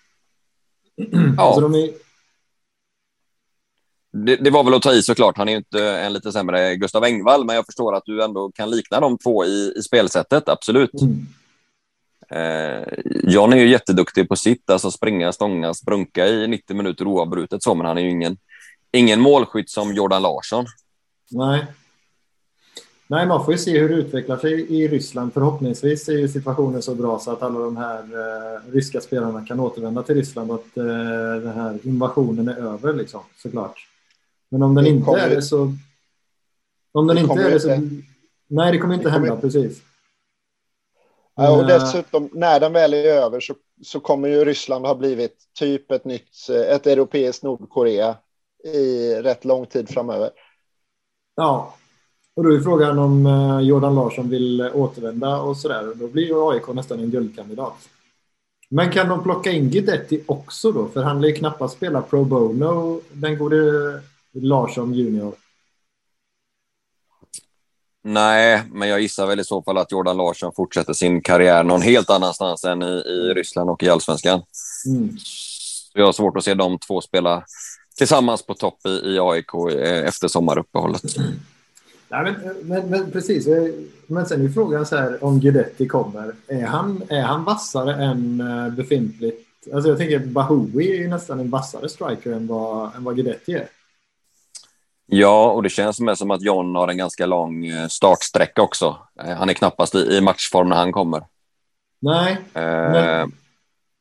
ja. Alltså de är... det, det, var väl att ta i såklart. Han är inte en lite sämre Gustav Engvall, men jag förstår att du ändå kan likna de två i, i spelsättet, absolut. Mm. Eh, John är ju jätteduktig på sitt, alltså springa, stånga, sprunka i 90 minuter oavbrutet så, men han är ju ingen, ingen målskytt som Jordan Larsson. Nej. Nej, man får ju se hur det utvecklar sig i Ryssland. Förhoppningsvis är ju situationen så bra så att alla de här eh, ryska spelarna kan återvända till Ryssland och att eh, den här invasionen är över, liksom, såklart. Men om den Det inte kommer är det så... Om den Det inte är det så... Nej, det kommer inte Det kommer hända, precis. Ja, och Eh, dessutom, när den väl är över så, så kommer ju Ryssland ha blivit typ ett nytt, eh, ett europeiskt Nordkorea i rätt lång tid framöver. Ja, och då är frågan om eh, Jordan Larsson vill återvända och sådär. Då blir ju AIK nästan en guldkandidat. Men kan de plocka in Guidetti också då? För han lär ju knappast spela pro bono, den gode Larsson junior. Nej, men jag gissar väl i så fall att Jordan Larsson fortsätter sin karriär någon helt annanstans än i, i Ryssland och i allsvenskan. Mm. Så jag har svårt att se de två spela tillsammans på topp i, i AIK eh, efter sommaruppehållet. Nej, men, men, men precis. Men sen är frågan så här om Guidetti kommer. Är han, är han vassare än eh, befintligt? Alltså jag tänker Bahoui är nästan en vassare striker än vad, än vad Guidetti är. Ja, och det känns som att John har en ganska lång eh, startsträcka också. Eh, Han är knappast i, matchform när han kommer. Nej, Eh, Men-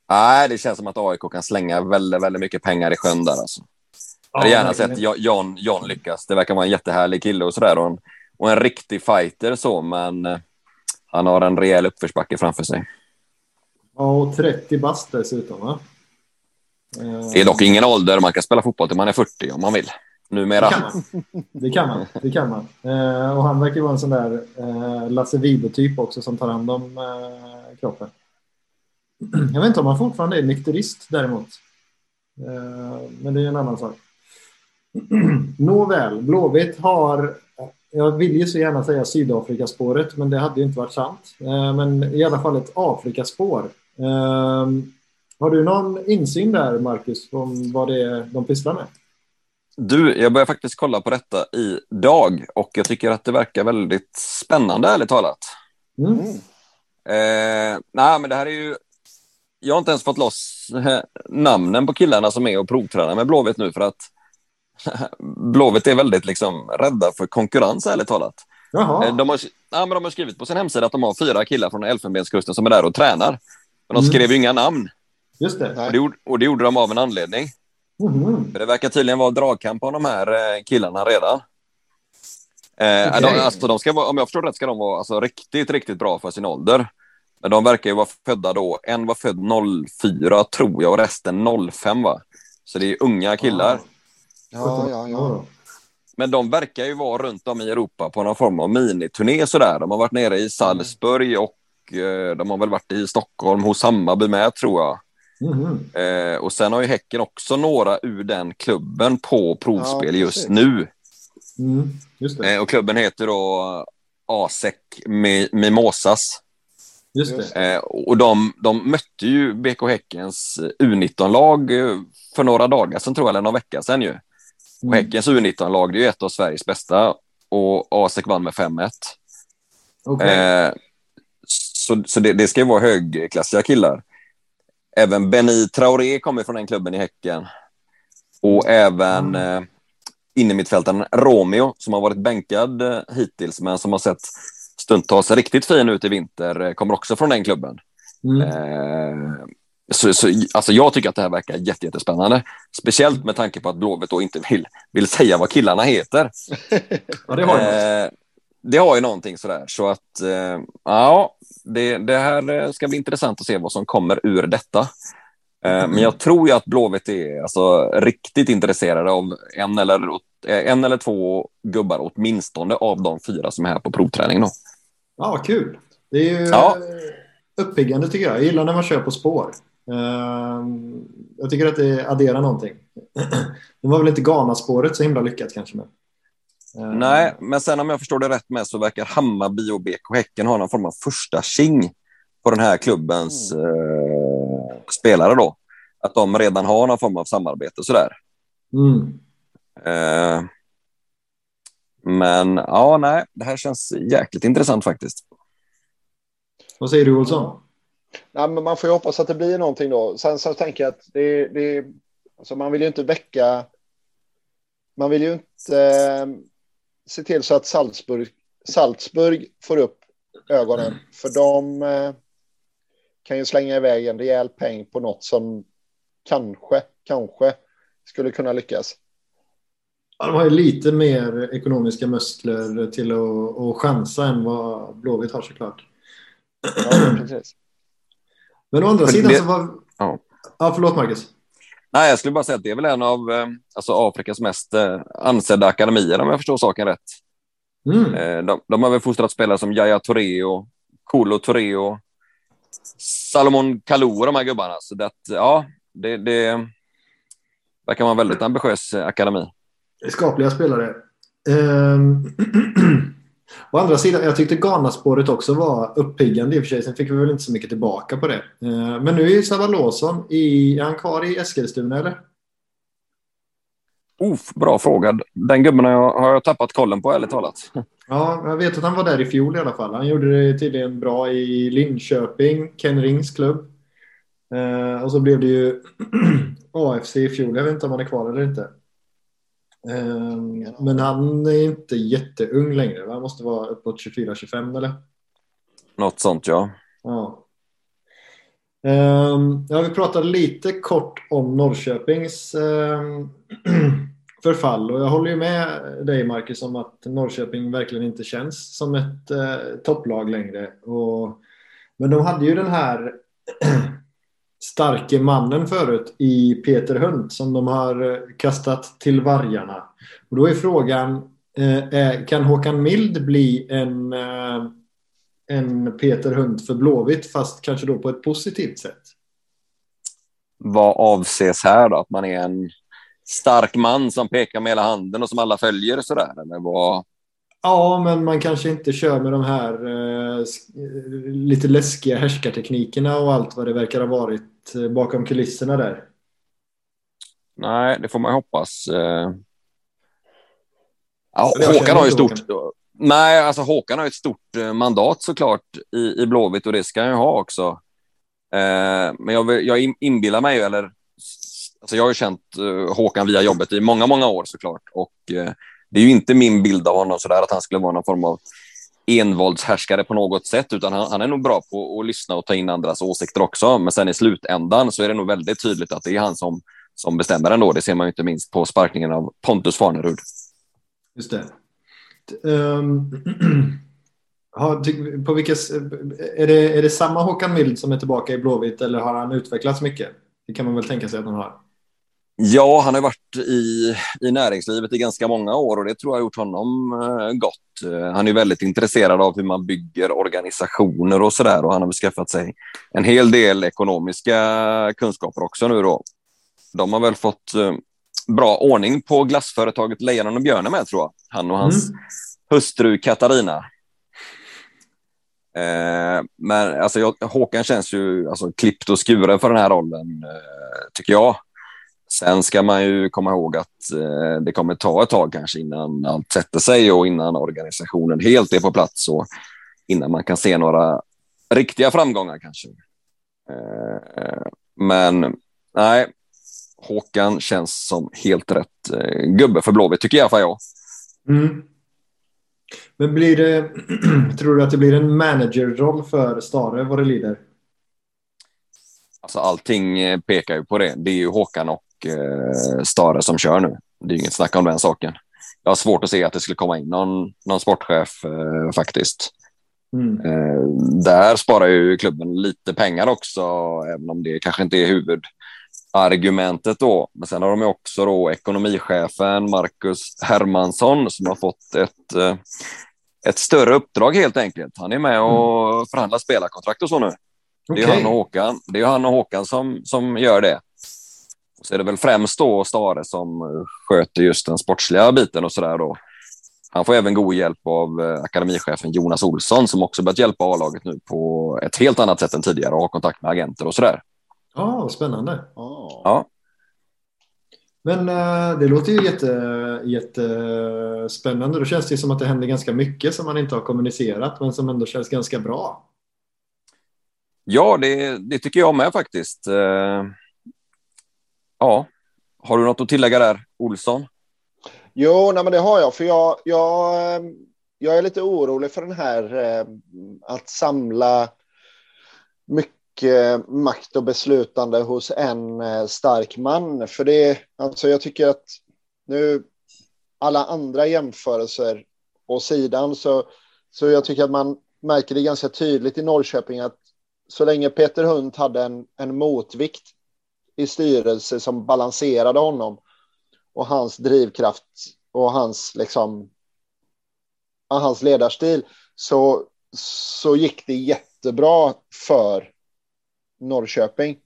Nej, det känns som att AIK kan slänga väldigt, väldigt mycket pengar i sjön där. Alltså. Jag hade gärna sett Jo- John, John lyckas. Det verkar vara en jättehärlig kille och sådär. Och en, och en riktig fighter så, men eh, han har en rejäl uppförsbacke framför sig. Ja, och 30 bast dessutom va? Det är dock ingen ålder. Man kan spela fotboll till man är 40 om man vill. Det Numera. kan man. Det kan man. Det kan man. Eh, och han verkar vara en sån där eh, Lasse Vibe-typ också som tar hand om eh, kroppen. Jag vet inte om han fortfarande är nykterist däremot. Eh, men det är en annan sak. Nåväl, Blåvitt har... Jag vill ju så gärna säga Sydafrikaspåret, men det hade ju inte varit sant. Eh, men i alla fall ett Afrikaspår. Eh, har du någon insyn där, Marcus, om vad det är de pysslar med? Du, jag börjar faktiskt kolla på detta idag och jag tycker att det verkar väldigt spännande, ärligt talat. Mm. Mm. Eh, nej, men det här är ju... Jag har inte ens fått loss eh, namnen på killarna som är och provtränar med Blåvitt nu för att Blåvitt är väldigt liksom rädda för konkurrens, ärligt talat. Jaha. Eh, De har, ja, men de har skrivit på sin hemsida att de har fyra killar från Elfenbenskusten som är där och tränar. Men de Mm. skrev ju inga namn Just det. och det, gjorde, och det gjorde de av en anledning. Mhm. För det verkar tydligen vara dragkamp om de här eh, killarna redan. Eh, Okej. de, alltså, de ska vara, om jag förstår rätt ska de vara alltså, riktigt, riktigt bra för sin ålder. Men de verkar ju vara födda då. En var född 04 tror jag och resten 05 va? Så det är unga killar. Ja, ja, ja. Men de verkar ju vara runt om i Europa på någon form av miniturné sådär. De har varit nere i Salzburg och eh, de har väl varit i Stockholm hos Hammarby med tror jag. Mhm. Eh, och sen har ju Häcken också några ur den klubben på provspel Ja, just nu. Mm. Just det. Eh, och klubben heter då ASEC Mi- Mimosas. Just. Eh, och de, de mötte ju BK Häckens U19-lag eh, för några dagar sedan, tror jag, eller någon vecka sedan ju. Och Mm. Häckens U19-lag det är ju ett av Sveriges bästa och ASEC vann med 5-1. Okej. Eh, så så det, det ska ju vara högklassiga killar. Även Benny Traoré kommer från den klubben i Häcken. Och även eh, innermittfältaren Romeo som har varit bänkad eh, hittills men som har sett stundtals riktigt fin ut i vinter eh, kommer också från den klubben. Mm. Eh, så, så, alltså jag tycker att det här verkar jätte, jättespännande. Speciellt med tanke på att Blåvitt då inte vill, vill säga vad killarna heter. Ja, det har jag. Eh, det har ju någonting sådär. Så att, eh, ja, det, det här eh, ska bli intressant att se vad som kommer ur detta. Eh, Men jag tror ju att Blåvitt är alltså, riktigt intresserade av en eller, eh, en eller två gubbar åtminstone av de fyra som är här på provträning. Då. Ja, kul. Det är ju Ja. uppiggande tycker jag. Jag gillar när man kör på spår. Ehm, Jag tycker att det adderar någonting. Det var väl inte Ghana-spåret så himla lyckat kanske. Men. Ehm, Nej, men sen om jag förstår det rätt med så verkar Hammarby och BK Häcken ha någon form av första king på den här klubbens eh, spelare då. Att de redan har någon form av samarbete sådär. Mm. Eh, men ja, nej, det här känns jäkligt intressant faktiskt. Vad säger du Olsson? Nej, men man får ju hoppas att det blir någonting då. Sen så tänker jag att det, det alltså man vill ju inte väcka. Man vill ju inte eh, se till så att Salzburg Salzburg får upp ögonen. För de eh, kan ju slänga iväg en rejäl peng på något som kanske, kanske skulle kunna lyckas. Ja, de har ju lite mer ekonomiska muskler till att, att chansa än vad Blåvitt har såklart. Ja, precis. Men å andra Men sidan det- så var... Ja. Ja, förlåt Marcus. Nej, jag skulle bara säga att det är väl en av eh, alltså Afrikas mest eh, ansedda akademier om jag förstår saken rätt. Mm. Eh, de, de har väl fostrat spelare som Yahya Touré och Kolo Touré och Salomon Kalou och de här gubbarna. Så det, ja, det, det verkar vara en väldigt ambitiös akademi. Skapliga spelare. Ehm, Å andra sidan, jag tyckte Ghana-spåret också var uppiggande i och för sig. Sen fick vi väl inte så mycket tillbaka på det. Ehm, Men nu är Sava Lawson i... Är han kvar i Eskilstuna eller? Uff, bra fråga. Den gubben har jag, har jag tappat kollen på, ärligt talat. Ja, jag vet att han var där i fjol i alla fall. Han gjorde det tydligen bra i Linköping, Ken Rings klubb. Eh, och så blev det ju AFC i fjol. Jag vet inte om han är kvar eller inte. Eh, men han är inte jätteung längre. Han måste vara uppåt 24-25 eller? Något sånt, ja. Ja. Ehm, ja, vi pratade lite kort om Norrköpings ehm, förfall och jag håller ju med dig Marcus om att Norrköping verkligen inte känns som ett eh, topplag längre. Och, men de hade ju den här starke mannen förut i Peter Hunt som de har eh, kastat till vargarna. Och då är frågan, eh, är- kan Håkan Mild bli en eh, en Peter Hunt för Blåvitt fast kanske då på ett positivt sätt. Vad avses här då? Att man är en stark man som pekar med hela handen och som alla följer sådär? Eller vad? Ja, men man kanske inte kör med de här eh, eh, lite läskiga härskarteknikerna och allt vad det verkar ha varit eh, bakom kulisserna där. Nej, det får man hoppas. Eh, Ja, Håkan har ju stort... Nej, alltså Håkan har ett stort eh, mandat såklart i, i Blåvitt och det ska han ju ha också. Men jag, jag in- inbillar mig eller alltså jag har ju känt Håkan via jobbet i många, många år såklart. Och det är ju inte min bild av honom sådär att han skulle vara någon form av envåldshärskare på något sätt, utan han, han är nog bra på att lyssna och ta in andras åsikter också. Men sen i slutändan så är det nog väldigt tydligt att det är han som, som bestämmer ändå. Det ser man ju inte minst på sparkningen av Pontus Farnerud. Just det. Um... ty- på vilka, är, det, är det samma Håkan Mild som är tillbaka i Blåvitt eller har han utvecklats mycket? Det kan man väl tänka sig att han har. Ja, han har varit i, i näringslivet i ganska många år och det tror jag har gjort honom eh, gott. Eh, han är väldigt intresserad av hur man bygger organisationer och sådär och han har skaffat sig en hel del ekonomiska kunskaper också nu då. De har väl fått eh, bra ordning på glassföretaget Lejonen och Björnen med tror jag. Han och hans Mm. hustru Katarina. Eh, men alltså, jag, Håkan känns ju alltså, klippt och skuren för den här rollen, eh, tycker jag. Sen ska man ju komma ihåg att eh, det kommer ta ett tag kanske innan allt sätter sig och innan organisationen helt är på plats och innan man kan se några riktiga framgångar kanske. Eh, men nej, Håkan känns som helt rätt eh, gubbe för Blåvitt tycker i alla fall jag. Mm. Men blir det, tror du att det blir en managerroll för Stare vad det lider? Alltså allting eh, pekar ju på det. Det är ju Håkan och eh, Stare som kör nu. Det är inget snack om den saken. Jag har svårt att se att det skulle komma in någon, någon sportchef eh, faktiskt. Mm. Eh, där sparar ju klubben lite pengar också, även om det kanske inte är huvudargumentet då. Men sen har de också då ekonomichefen Marcus Hermansson som har fått ett, eh, ett större uppdrag helt enkelt. Han är med och förhandlar spelarkontrakt och så nu. Det är han och Håkan, det är han och Håkan som, som gör det. Så är det väl främst då Stare som eh, sköter just den sportsliga biten och sådär då. Han får även god hjälp av eh, akademichefen Jonas Olsson som också börjat hjälpa A-laget nu på ett helt annat sätt än tidigare och har kontakt med agenter och sådär. Ja, vad spännande. Ja. Men eh, det låter ju jätte, jättespännande. Då känns det som att det händer ganska mycket som man inte har kommunicerat men som ändå känns ganska bra. Ja, det, det tycker jag med faktiskt. Ja, har du något att tillägga där, Olsson? Jo, nej, men det har jag. För jag, jag, ehm, jag är lite orolig för den här eh, att samla mycket makt och beslutande hos en eh, stark man. För det, alltså jag tycker att nu alla andra jämförelser och sidan så, så jag tycker att man märker det ganska tydligt i Norrköping att så länge Peter Hunt hade en, en motvikt i styrelse som balanserade honom och hans drivkraft och hans liksom hans ledarstil så, så gick det jättebra för Norrköping.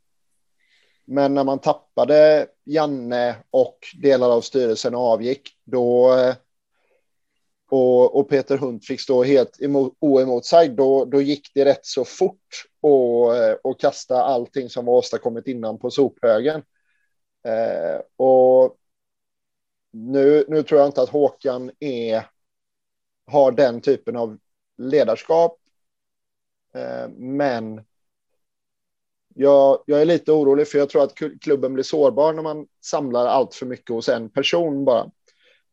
Men när man tappade Janne och delar av styrelsen avgick, då eh, och, och Peter Hunt fick stå helt emot, oemotsagd, då, då gick det rätt så fort och, eh, och kasta allting som var åstadkommit innan på sophögen. Eh, och nu, nu tror jag inte att Håkan är, har den typen av ledarskap. Eh, men jag, jag är lite orolig för jag tror att klubben blir sårbar när man samlar allt för mycket hos en person bara.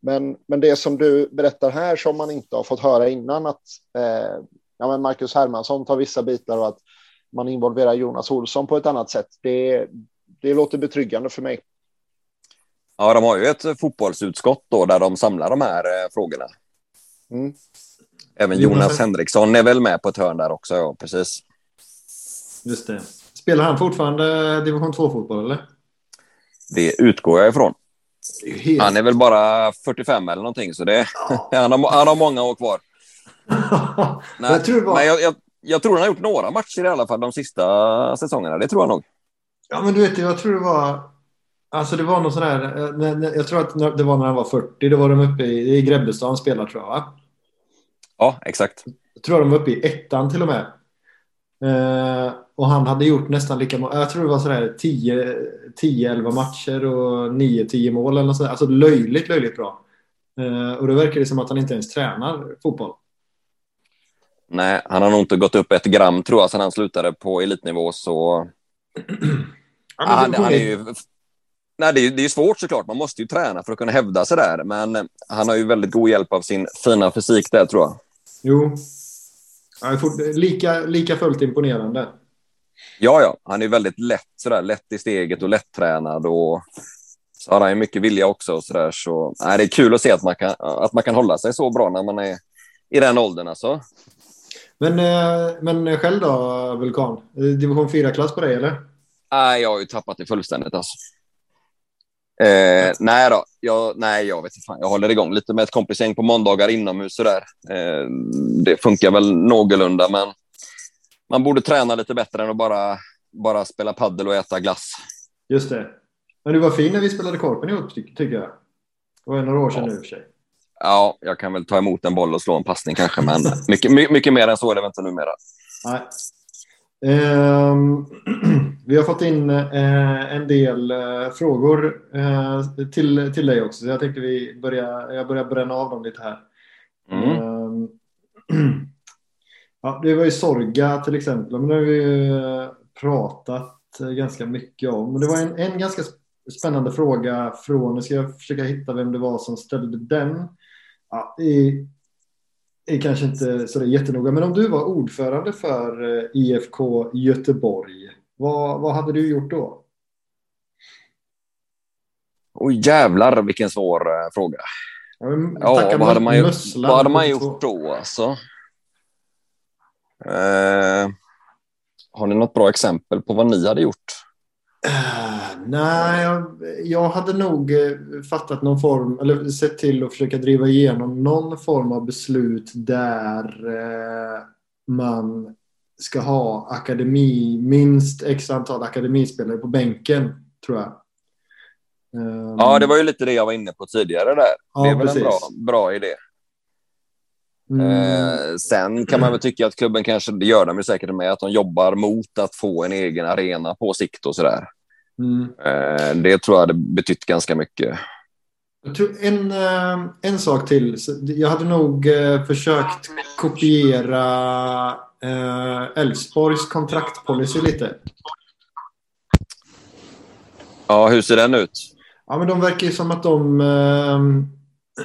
Men, men det som du berättar här som man inte har fått höra innan att eh, ja, men Marcus Hermansson tar vissa bitar och att man involverar Jonas Olsson på ett annat sätt. Det, det låter betryggande för mig. Ja, de har ju ett fotbollsutskott då där de samlar de här eh, frågorna. Mm. Även Jonas Henriksson är väl med på ett hörn där också, ja, precis. Just det. Spelar han fortfarande division 2-fotboll, eller? Det utgår jag ifrån. Är helt... Han är väl bara 45 eller någonting, så det, ja. han, har, han har många år kvar. Nej, jag, tror bara... men jag, jag, jag, tror han har gjort några matcher i alla fall de sista säsongerna. Det tror jag nog. Ja, men du vet, jag tror det var... Alltså det var någon sån här... Eh, jag tror att det var när han var 40. Då var de uppe i, i Grebbestad han spelade, tror jag. Va? Ja, exakt. Jag tror de var uppe i ettan till och med. Eh, och han hade gjort nästan lika många, jag tror det var sådär 10-11 matcher och 9-10 mål eller sådär. Alltså löjligt, löjligt bra. Eh, och då verkar det som att han inte ens tränar fotboll. Nej, han har nog inte gått upp ett gram tror jag sedan han slutade på elitnivå så... ja, han, han, är ju... Nej, det är, det är svårt såklart. Man måste ju träna för att kunna hävda sig där. Men han har ju väldigt god hjälp av sin fina fysik där tror jag. Jo, lika, lika fullt imponerande. Ja, ja. Han är väldigt lätt, sådär, lätt i steget och lättränad. Och så har han ju mycket vilja också. Och sådär, så, nej, det är kul att se att man, kan, att man kan hålla sig så bra när man är i den åldern. Alltså. Men, eh, men själv då, Vulkan? Division 4-klass på dig, eller? Nej, jag har ju tappat det fullständigt. Alltså. Eh, nej då, jag, nej, jag vet inte. Jag håller igång lite med ett kompisgäng på måndagar inomhus. Sådär. Eh, det funkar väl någorlunda, men man borde träna lite bättre än att bara, bara spela paddel och äta glass. Just det. Men du var fin när vi spelade korpen ihop, tycker jag. Det var några år sedan ja. nu i och för sig. Ja, jag kan väl ta emot en boll och slå en passning kanske, men mycket, mycket mer än så är det väl inte numera. Nej. Um, vi har fått in uh, en del uh, frågor uh, till, till dig också, så jag tänkte vi börja, jag börjar bränna av dem lite här. Mm. Um, ja, det var ju Sorga till exempel, men det har vi pratat ganska mycket om. Men det var en, en ganska spännande fråga från, nu ska jag försöka hitta vem det var som ställde den. Ja, i, är kanske inte så jättenoga, men om du var ordförande för eh, IFK Göteborg, vad, vad hade du gjort då? Oj jävlar vilken svår fråga. Ja, ja vad, hade man, ju, vad hade man gjort då alltså? Uh, har ni något bra exempel på vad ni hade gjort? Uh, nej, jag, jag, hade nog eh, fattat någon form, eller sett till att försöka driva igenom någon form av beslut där uh, man ska ha akademi, minst x antal akademispelare på bänken, tror jag. Um, ja, det var ju lite det jag var inne på tidigare där. Ja, det är väl precis. en bra, bra idé. Mm. Eh, sen kan man väl tycka att klubben kanske, det gör de ju säkert med, att de jobbar mot att få en egen arena på sikt och sådär. Mm. Eh, det tror jag hade betytt ganska mycket. En, eh, en sak till. Jag hade nog eh, försökt kopiera Elfsborgs kontraktpolicy lite. Ja, hur ser den ut? Ja, men de verkar ju som att de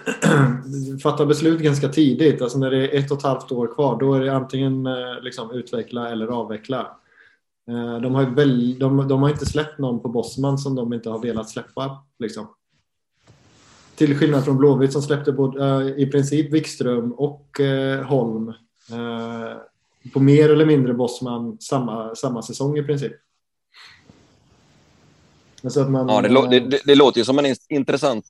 fatta beslut ganska tidigt. Alltså när det är ett och ett halvt år kvar, då är det antingen eh, liksom, utveckla eller avveckla. Eh, de, har väl, de, de, har inte släppt någon på Bosman som de inte har velat släppa. Liksom. Till skillnad från Blåvitt som släppte både, eh, i princip Wikström och Holm på mer eller mindre Bosman samma, samma säsong i princip. Man, ja, det, det, det, låter ju som en intressant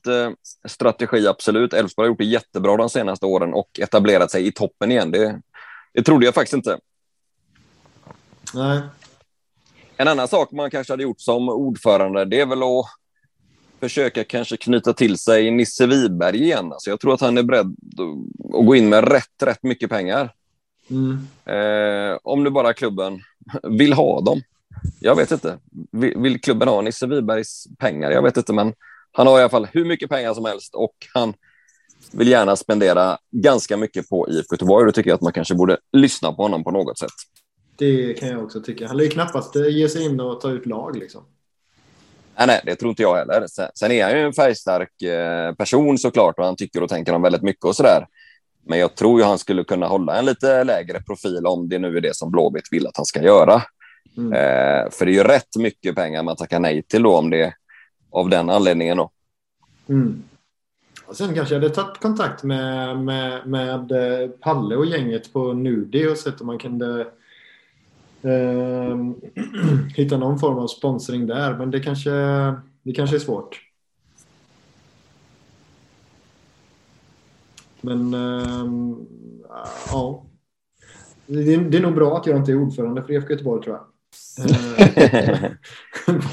strategi, absolut. Elfsborg har gjort det jättebra de senaste åren och etablerat sig i toppen igen. Det, det trodde jag faktiskt inte. Nej. En annan sak man kanske hade gjort som ordförande, det är väl att försöka kanske knyta till sig Nisse Wiberg igen. Alltså jag tror att han är beredd att gå in med rätt, rätt mycket pengar. Mm. Eh, om nu bara klubben vill ha dem. Jag vet inte. Vill, klubben ha Nisse Wibergs pengar? Jag vet inte, men han har i alla fall hur mycket pengar som helst och han vill gärna spendera ganska mycket på IFK Göteborg. Då tycker jag att man kanske borde lyssna på honom på något sätt. Det kan jag också tycka. Han lär ju knappast ge sig in och ta ut lag. Liksom. Nej, nej, det tror inte jag heller. Sen, sen är han ju en färgstark eh, person såklart och han tycker och tänker om väldigt mycket och sådär. Men jag tror ju han skulle kunna hålla en lite lägre profil om det nu är det som Blåvitt vill att han ska göra. Mm. Eh, för det är ju rätt mycket pengar man tackar nej till då om det av den anledningen. Då. Mm. Och sen kanske jag hade tagit kontakt med, med, med eh, Palle och gänget på Nudi och sett om man kunde eh, hitta någon form av sponsring där. Men det kanske, det kanske är svårt. Men eh, ja. Det, det är nog bra att jag inte är ordförande för IFK Göteborg tror jag.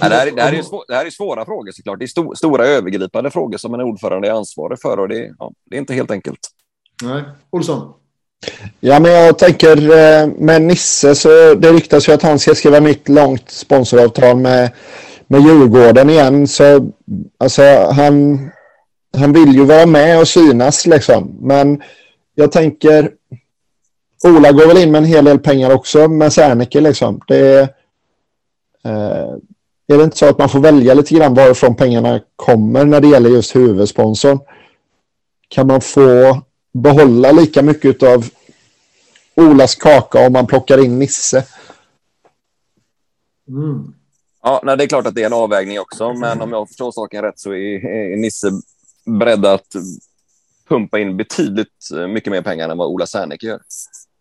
ja, det, här, det, här är svår, det här är svåra frågor såklart. Det är sto, stora övergripande frågor som en ordförande är ansvarig för och det, ja, det är inte helt enkelt. Nej. Olsson? Ja, men jag tänker eh, med Nisse så det ryktas ju att han ska skriva nytt långt sponsoravtal med, med Djurgården igen. Så alltså han, han vill ju vara med och synas liksom. Men jag tänker Ola går väl in med en hel del pengar också med Serneke liksom. Det eh, är det inte så att man får välja lite grann varifrån pengarna kommer när det gäller just huvudsponsorn? Kan man få behålla lika mycket av Olas kaka om man plockar in Nisse. Mm. Ja, nej, det är klart att det är en avvägning också, men om jag förstår saken rätt så är, är Nisse beredd att pumpa in betydligt eh, mycket mer pengar än vad Ola Serneke gör.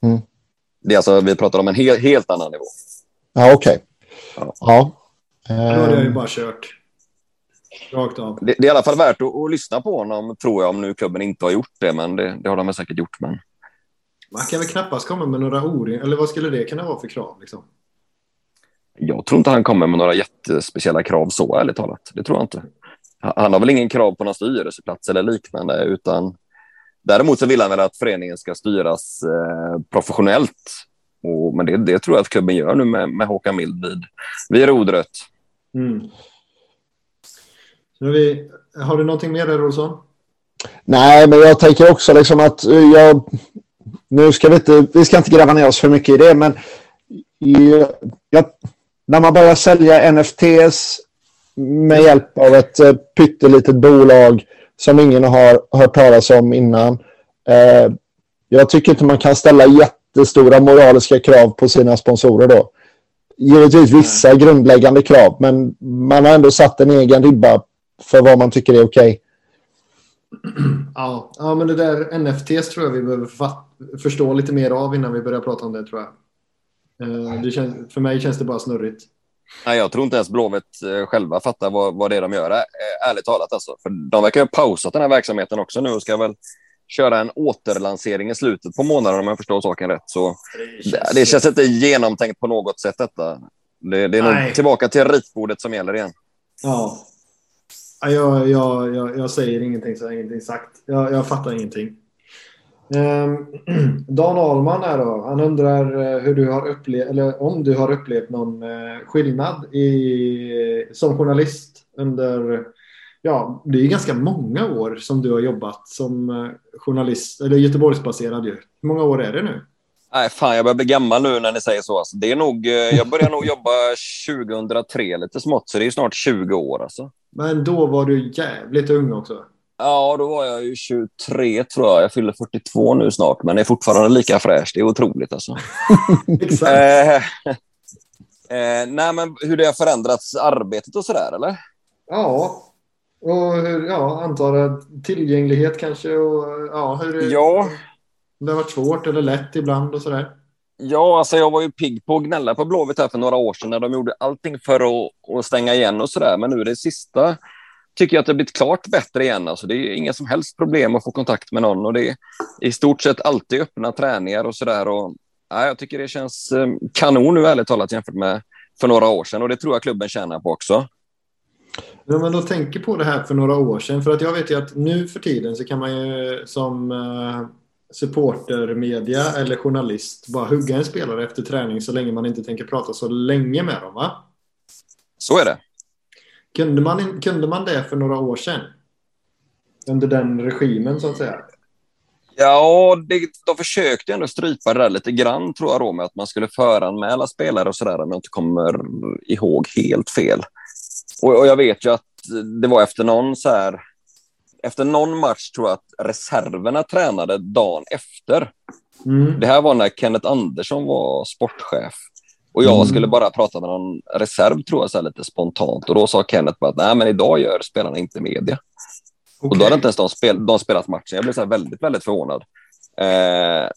Mm. Det är alltså, vi pratar om en he helt annan nivå. Ja, okej. Okay. Ja. ja. Då jag ju bara kört. Rakt av. Det, det, är i alla fall värt att, att, lyssna på honom, tror jag, om nu klubben inte har gjort det. Men det, det har de säkert gjort. Men... Man kan väl knappast komma med några orim... Eller vad skulle det kunna vara för krav? Liksom? Jag tror inte han kommer med några jättespeciella krav så, ärligt talat. Det tror jag inte. Han har väl ingen krav på någon styrelseplats eller liknande, utan däremot så vill han väl att föreningen ska styras eh, professionellt. Och, men det, det, tror jag att klubben gör nu med, med Håkan Mild vid, vid rodret. Mm. Vi, har du någonting mer där, Olsson? Nej, men jag tänker också liksom att jag... Nu ska vi inte, vi ska inte gräva ner oss för mycket i det, men jag, när man börjar sälja NFTs med hjälp av ett eh, pyttelitet bolag som ingen har hört talas om innan. Eh, jag tycker inte man kan ställa jättestora moraliska krav på sina sponsorer då. Givetvis vissa mm. grundläggande krav, men man har ändå satt en egen ribba för vad man tycker är okej. Okay. Ja, ja, men det där NFTs tror jag vi behöver förstå lite mer av innan vi börjar prata om det tror jag. Eh, det känns, för mig känns det bara snurrigt. Nej, jag tror inte ens Blåvitt eh, själva fattar vad, vad det är de gör, eh, ärligt talat. Alltså. För de verkar ha pausat den här verksamheten också nu och ska väl köra en återlansering i slutet på månaden om jag förstår saken rätt. Så det känns, det känns inte genomtänkt på något sätt detta. Det, det är nog tillbaka till ritbordet som gäller igen. Ja, jag, jag, jag, jag säger ingenting så jag har ingenting sagt. Jag, jag fattar ingenting. Um, Dan Ahlman här då. Han undrar eh, hur du har upplevt, eller om du har upplevt någon uh, skillnad i, som journalist under, ja, det är ganska många år som du har jobbat som uh, journalist, eller Göteborgsbaserad ju. Hur många år är det nu? Nej, fan, jag börjar bli gammal nu när ni säger så. Alltså, det är nog, jag började nog jobba 2003 lite smått, så det är snart 20 år alltså. Men då var du jävligt ung också. Ja, då var jag ju 23 tror jag. Jag fyller 42 nu snart, men är fortfarande lika fräsch. Det är otroligt alltså. Exakt. eh, eh, nej, men hur det har förändrats arbetet och sådär, eller? Ja, och hur, ja, antar att tillgänglighet kanske och ja, hur det, Ja. det har varit svårt eller lätt ibland och sådär. Ja, alltså jag var ju pigg på att gnälla på Blåvitt här för några år sedan när de gjorde allting för att, att stänga igen och sådär. Men nu det sista tycker jag att det har blivit klart bättre igen. Alltså det är inga som helst problem att få kontakt med någon och det är i stort sett alltid öppna träningar och sådär. Ja, jag tycker det känns eh, kanon nu ärligt talat jämfört med för några år sedan och det tror jag klubben tjänar på också. Men om man då tänker på det här för några år sedan, för att jag vet ju att nu för tiden så kan man ju som eh, supportermedia eller journalist bara hugga en spelare efter träning så länge man inte tänker prata så länge med dem, va? Så är det. Kunde man, kunde man det för några år sedan? Under den regimen så att säga. Ja, det, de försökte ändå strypa det där lite grann tror jag då med att man skulle föranmäla spelare och sådär om jag inte kommer ihåg helt fel. Och, och jag vet ju att det var efter någon så här, efter någon match tror jag att reserverna tränade dagen efter. Mm. Det här var när Kenneth Andersson var sportchef. Och jag Mm. skulle bara prata med någon reserv tror jag så lite spontant och då sa Kenneth bara att nej men idag gör spelarna inte media. Och då hade inte ens de, spel, de spelat matchen. Jag blev så väldigt, väldigt förvånad. Eh,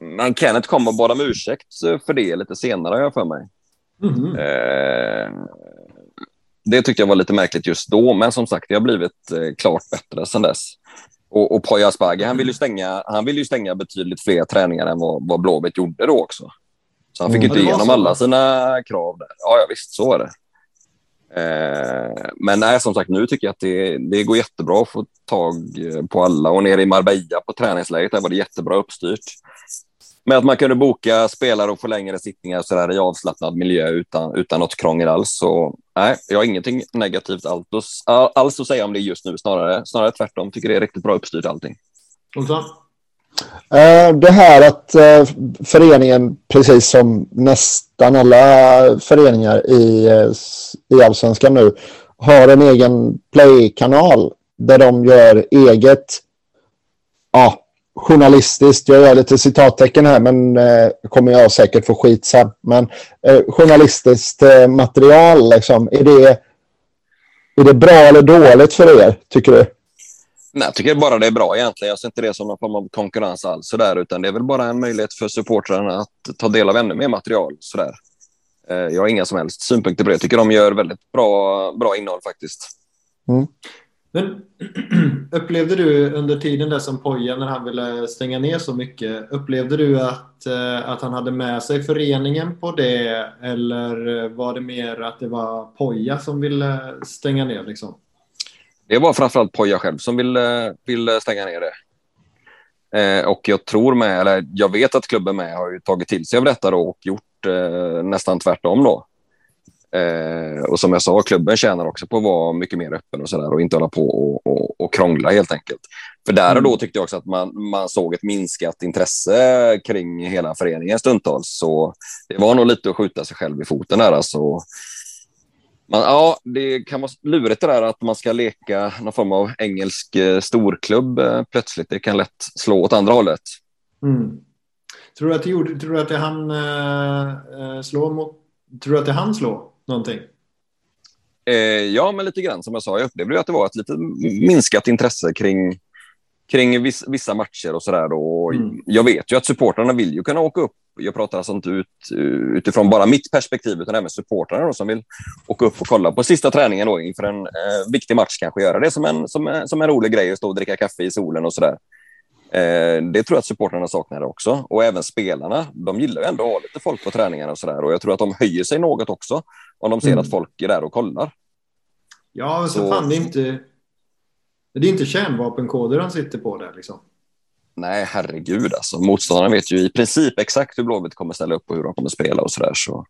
men Kenneth kom och bad om ursäkt för det lite senare, har jag för mig. Mhm. Eh, det tyckte jag var lite märkligt just då, men som sagt, det har blivit eh, klart bättre sedan dess. Och, och Poya Asbaghi, han vill ju stänga, han vill ju stänga betydligt fler träningar än vad, vad Blåvitt gjorde då också. Så han fick Mm. inte igenom alla sina krav där. Ja, ja visst, så är det. Eh, men nej, som sagt, nu tycker jag att det, det går jättebra att få tag eh, på alla. Och nere i Marbella på träningsläget, där var det jättebra uppstyrt. Med att man kunde boka spelare och få längre sittningar så där i avslappnad miljö utan, utan något krångel alls. Så nej, jag har ingenting negativt alls, alls att säga om det just nu. Snarare, snarare tvärtom. Tycker det är riktigt bra uppstyrt allting. Olsson? Eh, det här att eh, föreningen, precis som nästan alla föreningar i, eh, i Allsvenskan nu, har en egen play-kanal där de gör eget, ja, journalistiskt, jag gör lite citattecken här men eh, kommer jag säkert få skit sen, men eh, journalistiskt eh, material, liksom, är det, är det bra eller dåligt för er, tycker du? Nej, jag tycker bara det är bra egentligen. Jag ser inte det som någon form av konkurrens alls, sådär, utan det är väl bara en möjlighet för supportrarna att ta del av ännu mer material. Sådär. Eh, Jag har inga som helst synpunkter på det. Jag tycker de gör väldigt bra, bra innehåll faktiskt. Men upplevde du under tiden där som Poja när han ville stänga ner så mycket, upplevde du att, eh, att han hade med sig föreningen på det eller var det mer att det var Poja som ville stänga ner liksom? Det var framförallt Poja själv som ville, ville stänga ner det. Eh, och jag tror med, eller jag vet att klubben med har ju tagit till sig av detta då och gjort eh, nästan tvärtom då. Eh, och som jag sa, klubben tjänar också på att vara mycket mer öppen och sådär och inte hålla på och, och, och krångla helt enkelt. För där och då tyckte jag också att man, man såg ett minskat intresse kring hela föreningen stundtals. Så det var nog lite att skjuta sig själv i foten där alltså. Man, ja, det kan vara lurigt det där att man ska leka någon form av engelsk eh, storklubb eh, plötsligt. Det kan lätt slå åt andra hållet. Mm. Tror du att det gjorde, tror du att det han eh, eh, slå mot, tror du att det han slå någonting? Eh, ja, men lite grann som jag sa. Jag upplevde att det var ett lite minskat intresse kring, kring viss, vissa matcher och sådär. Och Mm. Jag vet ju att supportrarna vill ju kunna åka upp. Jag pratar alltså inte ut, utifrån bara mitt perspektiv, utan även supportrarna då, som vill åka upp och kolla på sista träningen då, inför en eh, viktig match. Kanske göra det som en, som, en- som en rolig grej att stå och dricka kaffe i solen och sådär. Eh, det tror jag att supportrarna saknar också. Och även spelarna. De gillar ju ändå att ha lite folk på träningarna och sådär. Och jag tror att de höjer sig något också om de ser Mm. att folk är där och kollar. Ja, men så, Så- fan det är inte det är inte kärnvapenkoder han sitter på där liksom. Nej, herregud alltså. Motståndaren vet ju i princip exakt hur Blåvitt kommer ställa upp och hur de kommer spela och sådär. Så.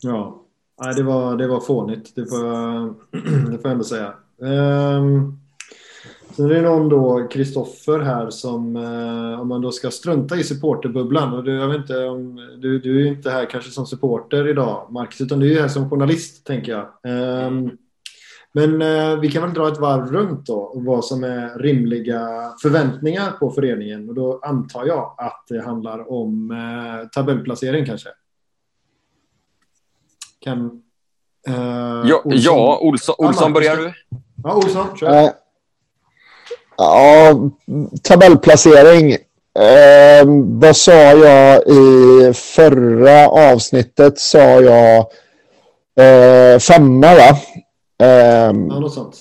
Ja, Nej, det var, det var fånigt. Det får, jag- det får jag ändå säga. Um, sen är det någon då, Kristoffer här, som eh, om man då ska strunta i supporterbubblan. Och du, jag vet inte om, du, du är ju inte här kanske som supporter idag, Marcus, utan du är här som journalist, tänker jag. Ehm, Men eh, vi kan väl dra ett varv runt då och vad som är rimliga förväntningar på föreningen. Och då antar jag att det handlar om eh, tabellplacering kanske. Kan... Eh, ja, Olsson, ja, Olsson, Olsson börjar du. Ja, Olsson, kör. Eh, ja, tabellplacering. Eh, vad sa jag i förra avsnittet? Sa jag eh, femma, va? Eh, ja, något sånt.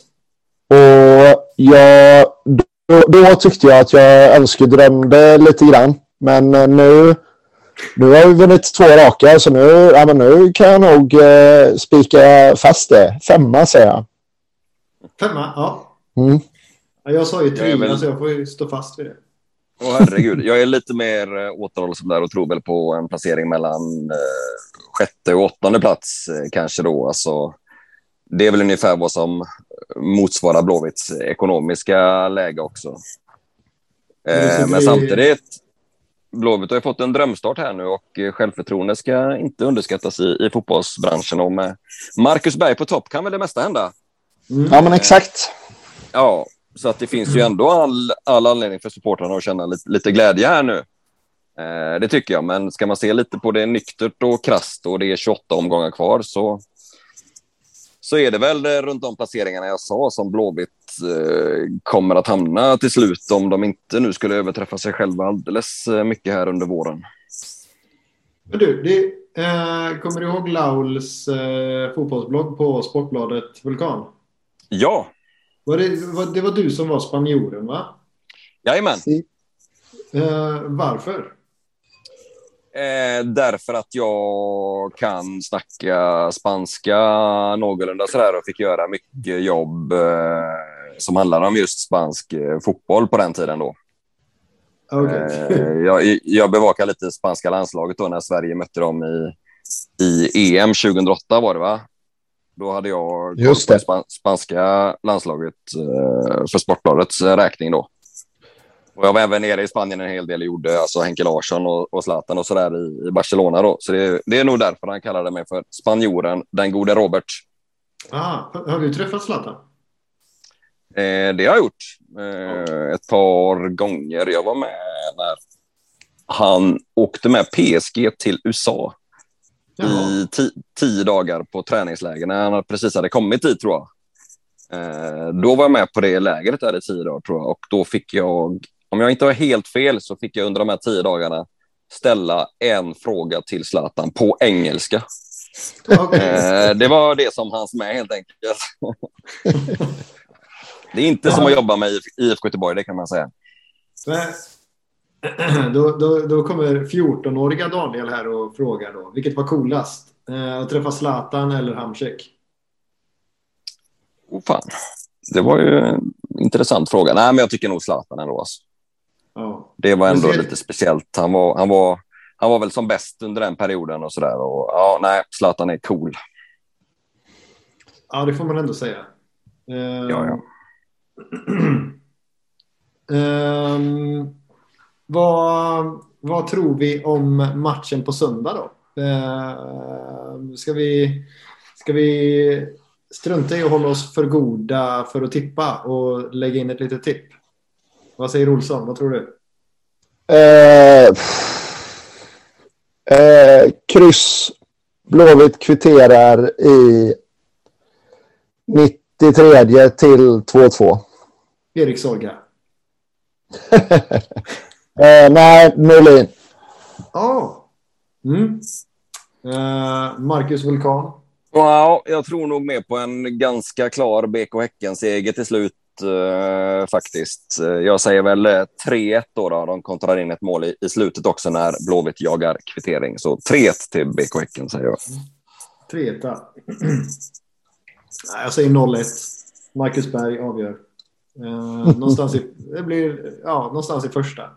Och jag, då, då, tyckte jag att jag önskedrömde lite grann. Men eh, nu, nu har vi vunnit två raka, så nu, ja, men nu kan jag nog eh, spika fast det. Femma, säger jag. Femma, ja. Mm. Jag sa ju tre, väl... så jag får ju stå fast vid det. Åh, herregud. Jag är lite mer eh, återhållsam där och tror väl på en placering mellan eh, sjätte och åttonde plats eh, kanske då. Alltså, det är väl ungefär vad som motsvarar Blåvitts ekonomiska läge också. Eh, men samtidigt, Blåvitt har ju fått en drömstart här nu och eh, självförtroende ska inte underskattas i, i fotbollsbranschen. Och med Marcus Berg på topp kan väl det mesta hända. Mm. Ja, men exakt. Ja, så att det finns ju ändå all, all anledning för supportrarna att känna lite, lite glädje här nu. Eh, det tycker jag, men ska man se lite på det nyktert och krast och det är 28 omgångar kvar så, så är det väl runt de placeringarna jag sa som Blåvitt eh, kommer att hamna till slut om de inte nu skulle överträffa sig själva alldeles eh, mycket här under våren. Men du, det, eh, kommer du ihåg Lauls eh, fotbollsblogg på Sportbladet Vulkan? Ja, var det, var, det var du som var spanjoren, va? Jajamän. Uh, varför? Eh, därför att jag kan snacka spanska någorlunda sådär och fick göra mycket jobb eh, som handlade om just spansk eh, fotboll på den tiden då. Okay. Eh, jag, jag bevakade lite spanska landslaget då när Sverige mötte dem i, i EM 2008 var det va? Då hade jag Just det. Span spanska landslaget eh, för Sportbladets räkning då. Och jag var även nere i Spanien en hel del och gjorde alltså Henke Larsson och, och Zlatan och sådär i, i Barcelona då. Så det, det, är nog därför han kallade mig för spanjoren, den gode Robert. Ah, har du träffat Zlatan? Eh, det har jag gjort. Eh, ett par gånger. Jag var med när han åkte med PSG till USA i tio dagar på träningsläger när han precis hade kommit dit tror jag. Eh, då var jag med på det lägret där i tio dagar tror jag och då fick jag, om jag inte har helt fel, så fick jag under de här tio dagarna ställa en fråga till Zlatan på engelska. Okay. Eh, det var det som hans med helt enkelt. det är inte som att jobba med IFK Göteborg, det kan man säga. Då, då, då kommer 14-åriga Daniel här och frågar då, vilket var coolast? Eh, att träffa Zlatan eller Hamsik? Oh, fan. Det var ju en intressant fråga. Nej, men jag tycker nog Zlatan ändå. Alltså. Ja. Det var ändå ser... lite speciellt. Han var, han, var, han var väl som bäst under den perioden och sådär. Ja, nej, Zlatan är cool. Ja, det får man ändå säga. Uh... Ja, ja. um... Vad, vad tror vi om matchen på söndag då? Eh, ska, vi, ska vi strunta i att hålla oss för goda för att tippa och lägga in ett litet tipp? Vad säger Olsson? Vad tror du? Eh, eh, kryss. Blåvitt kvitterar i 93 till 2-2. Erik Sorga. Eh, nej, Norlin. Ja. Oh. Mm. Eh, Marcus Vulkan. Wow, jag tror nog mer på en ganska klar BK Häcken-seger till slut eh, faktiskt. Eh, jag säger väl 3-1 eh, då, då. De kontrar in ett mål i, i slutet också när Blåvitt jagar kvittering. Så 3-1 till BK Häcken säger jag. 3-1. jag säger 0-1. Marcus Berg avgör. Eh, någonstans, i, det blir, ja, någonstans i första.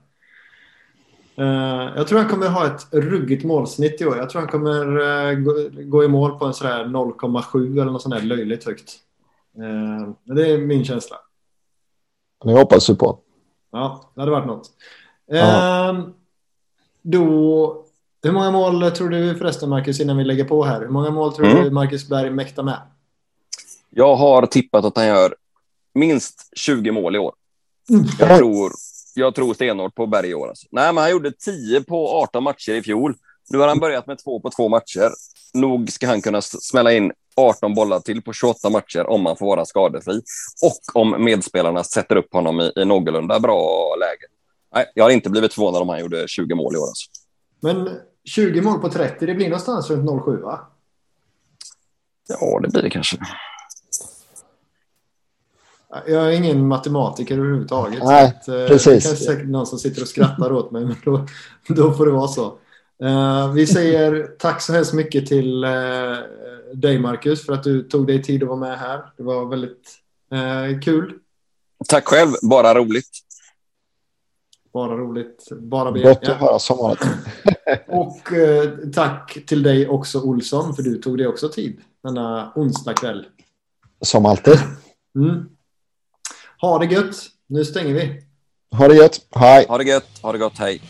Uh, jag tror han kommer ha ett ruggigt målsnitt i år. Jag tror han kommer uh, gå, gå, i mål på en sådär 0,7 eller något sånt där löjligt högt. Uh, det är min känsla. Det hoppas vi på. Ja, det hade varit något. Uh, då, hur många mål tror du förresten, Marcus, innan vi lägger på här? Hur många mål tror mm. du Marcus Berg mäktar med? Jag har tippat att han gör minst 20 mål i år. Jag Oj. tror, jag tror stenhårt på Berg i år. Alltså. Nej, men han gjorde 10 på 18 matcher i fjol. Nu har han börjat med två på två matcher. Nog ska han kunna smälla in 18 bollar till på 28 matcher om han får vara skadefri. Och om medspelarna sätter upp honom i, i någorlunda bra läge. Nej, jag har inte blivit förvånad om han gjorde 20 mål i år. Alltså. Men 20 mål på 30, det blir någonstans runt 07 va? Ja, det blir det kanske. Jag är ingen matematiker överhuvudtaget. Nej, så att, eh, precis. Det kanske säkert någon som sitter och skrattar åt mig, men då, då får det vara så. Eh, vi säger tack så hemskt mycket till eh, dig Marcus för att du tog dig tid att vara med här. Det var väldigt eh, kul. Tack själv, bara roligt. Bara roligt. Bara be. Gott att höra som vanligt. Och eh, tack till dig också Olsson för du tog dig också tid denna onsdag kväll. Som alltid. Mm. Ha det gött. Nu stänger vi. Ha det gött. Hej. Ha det gött, ha det gott, hej.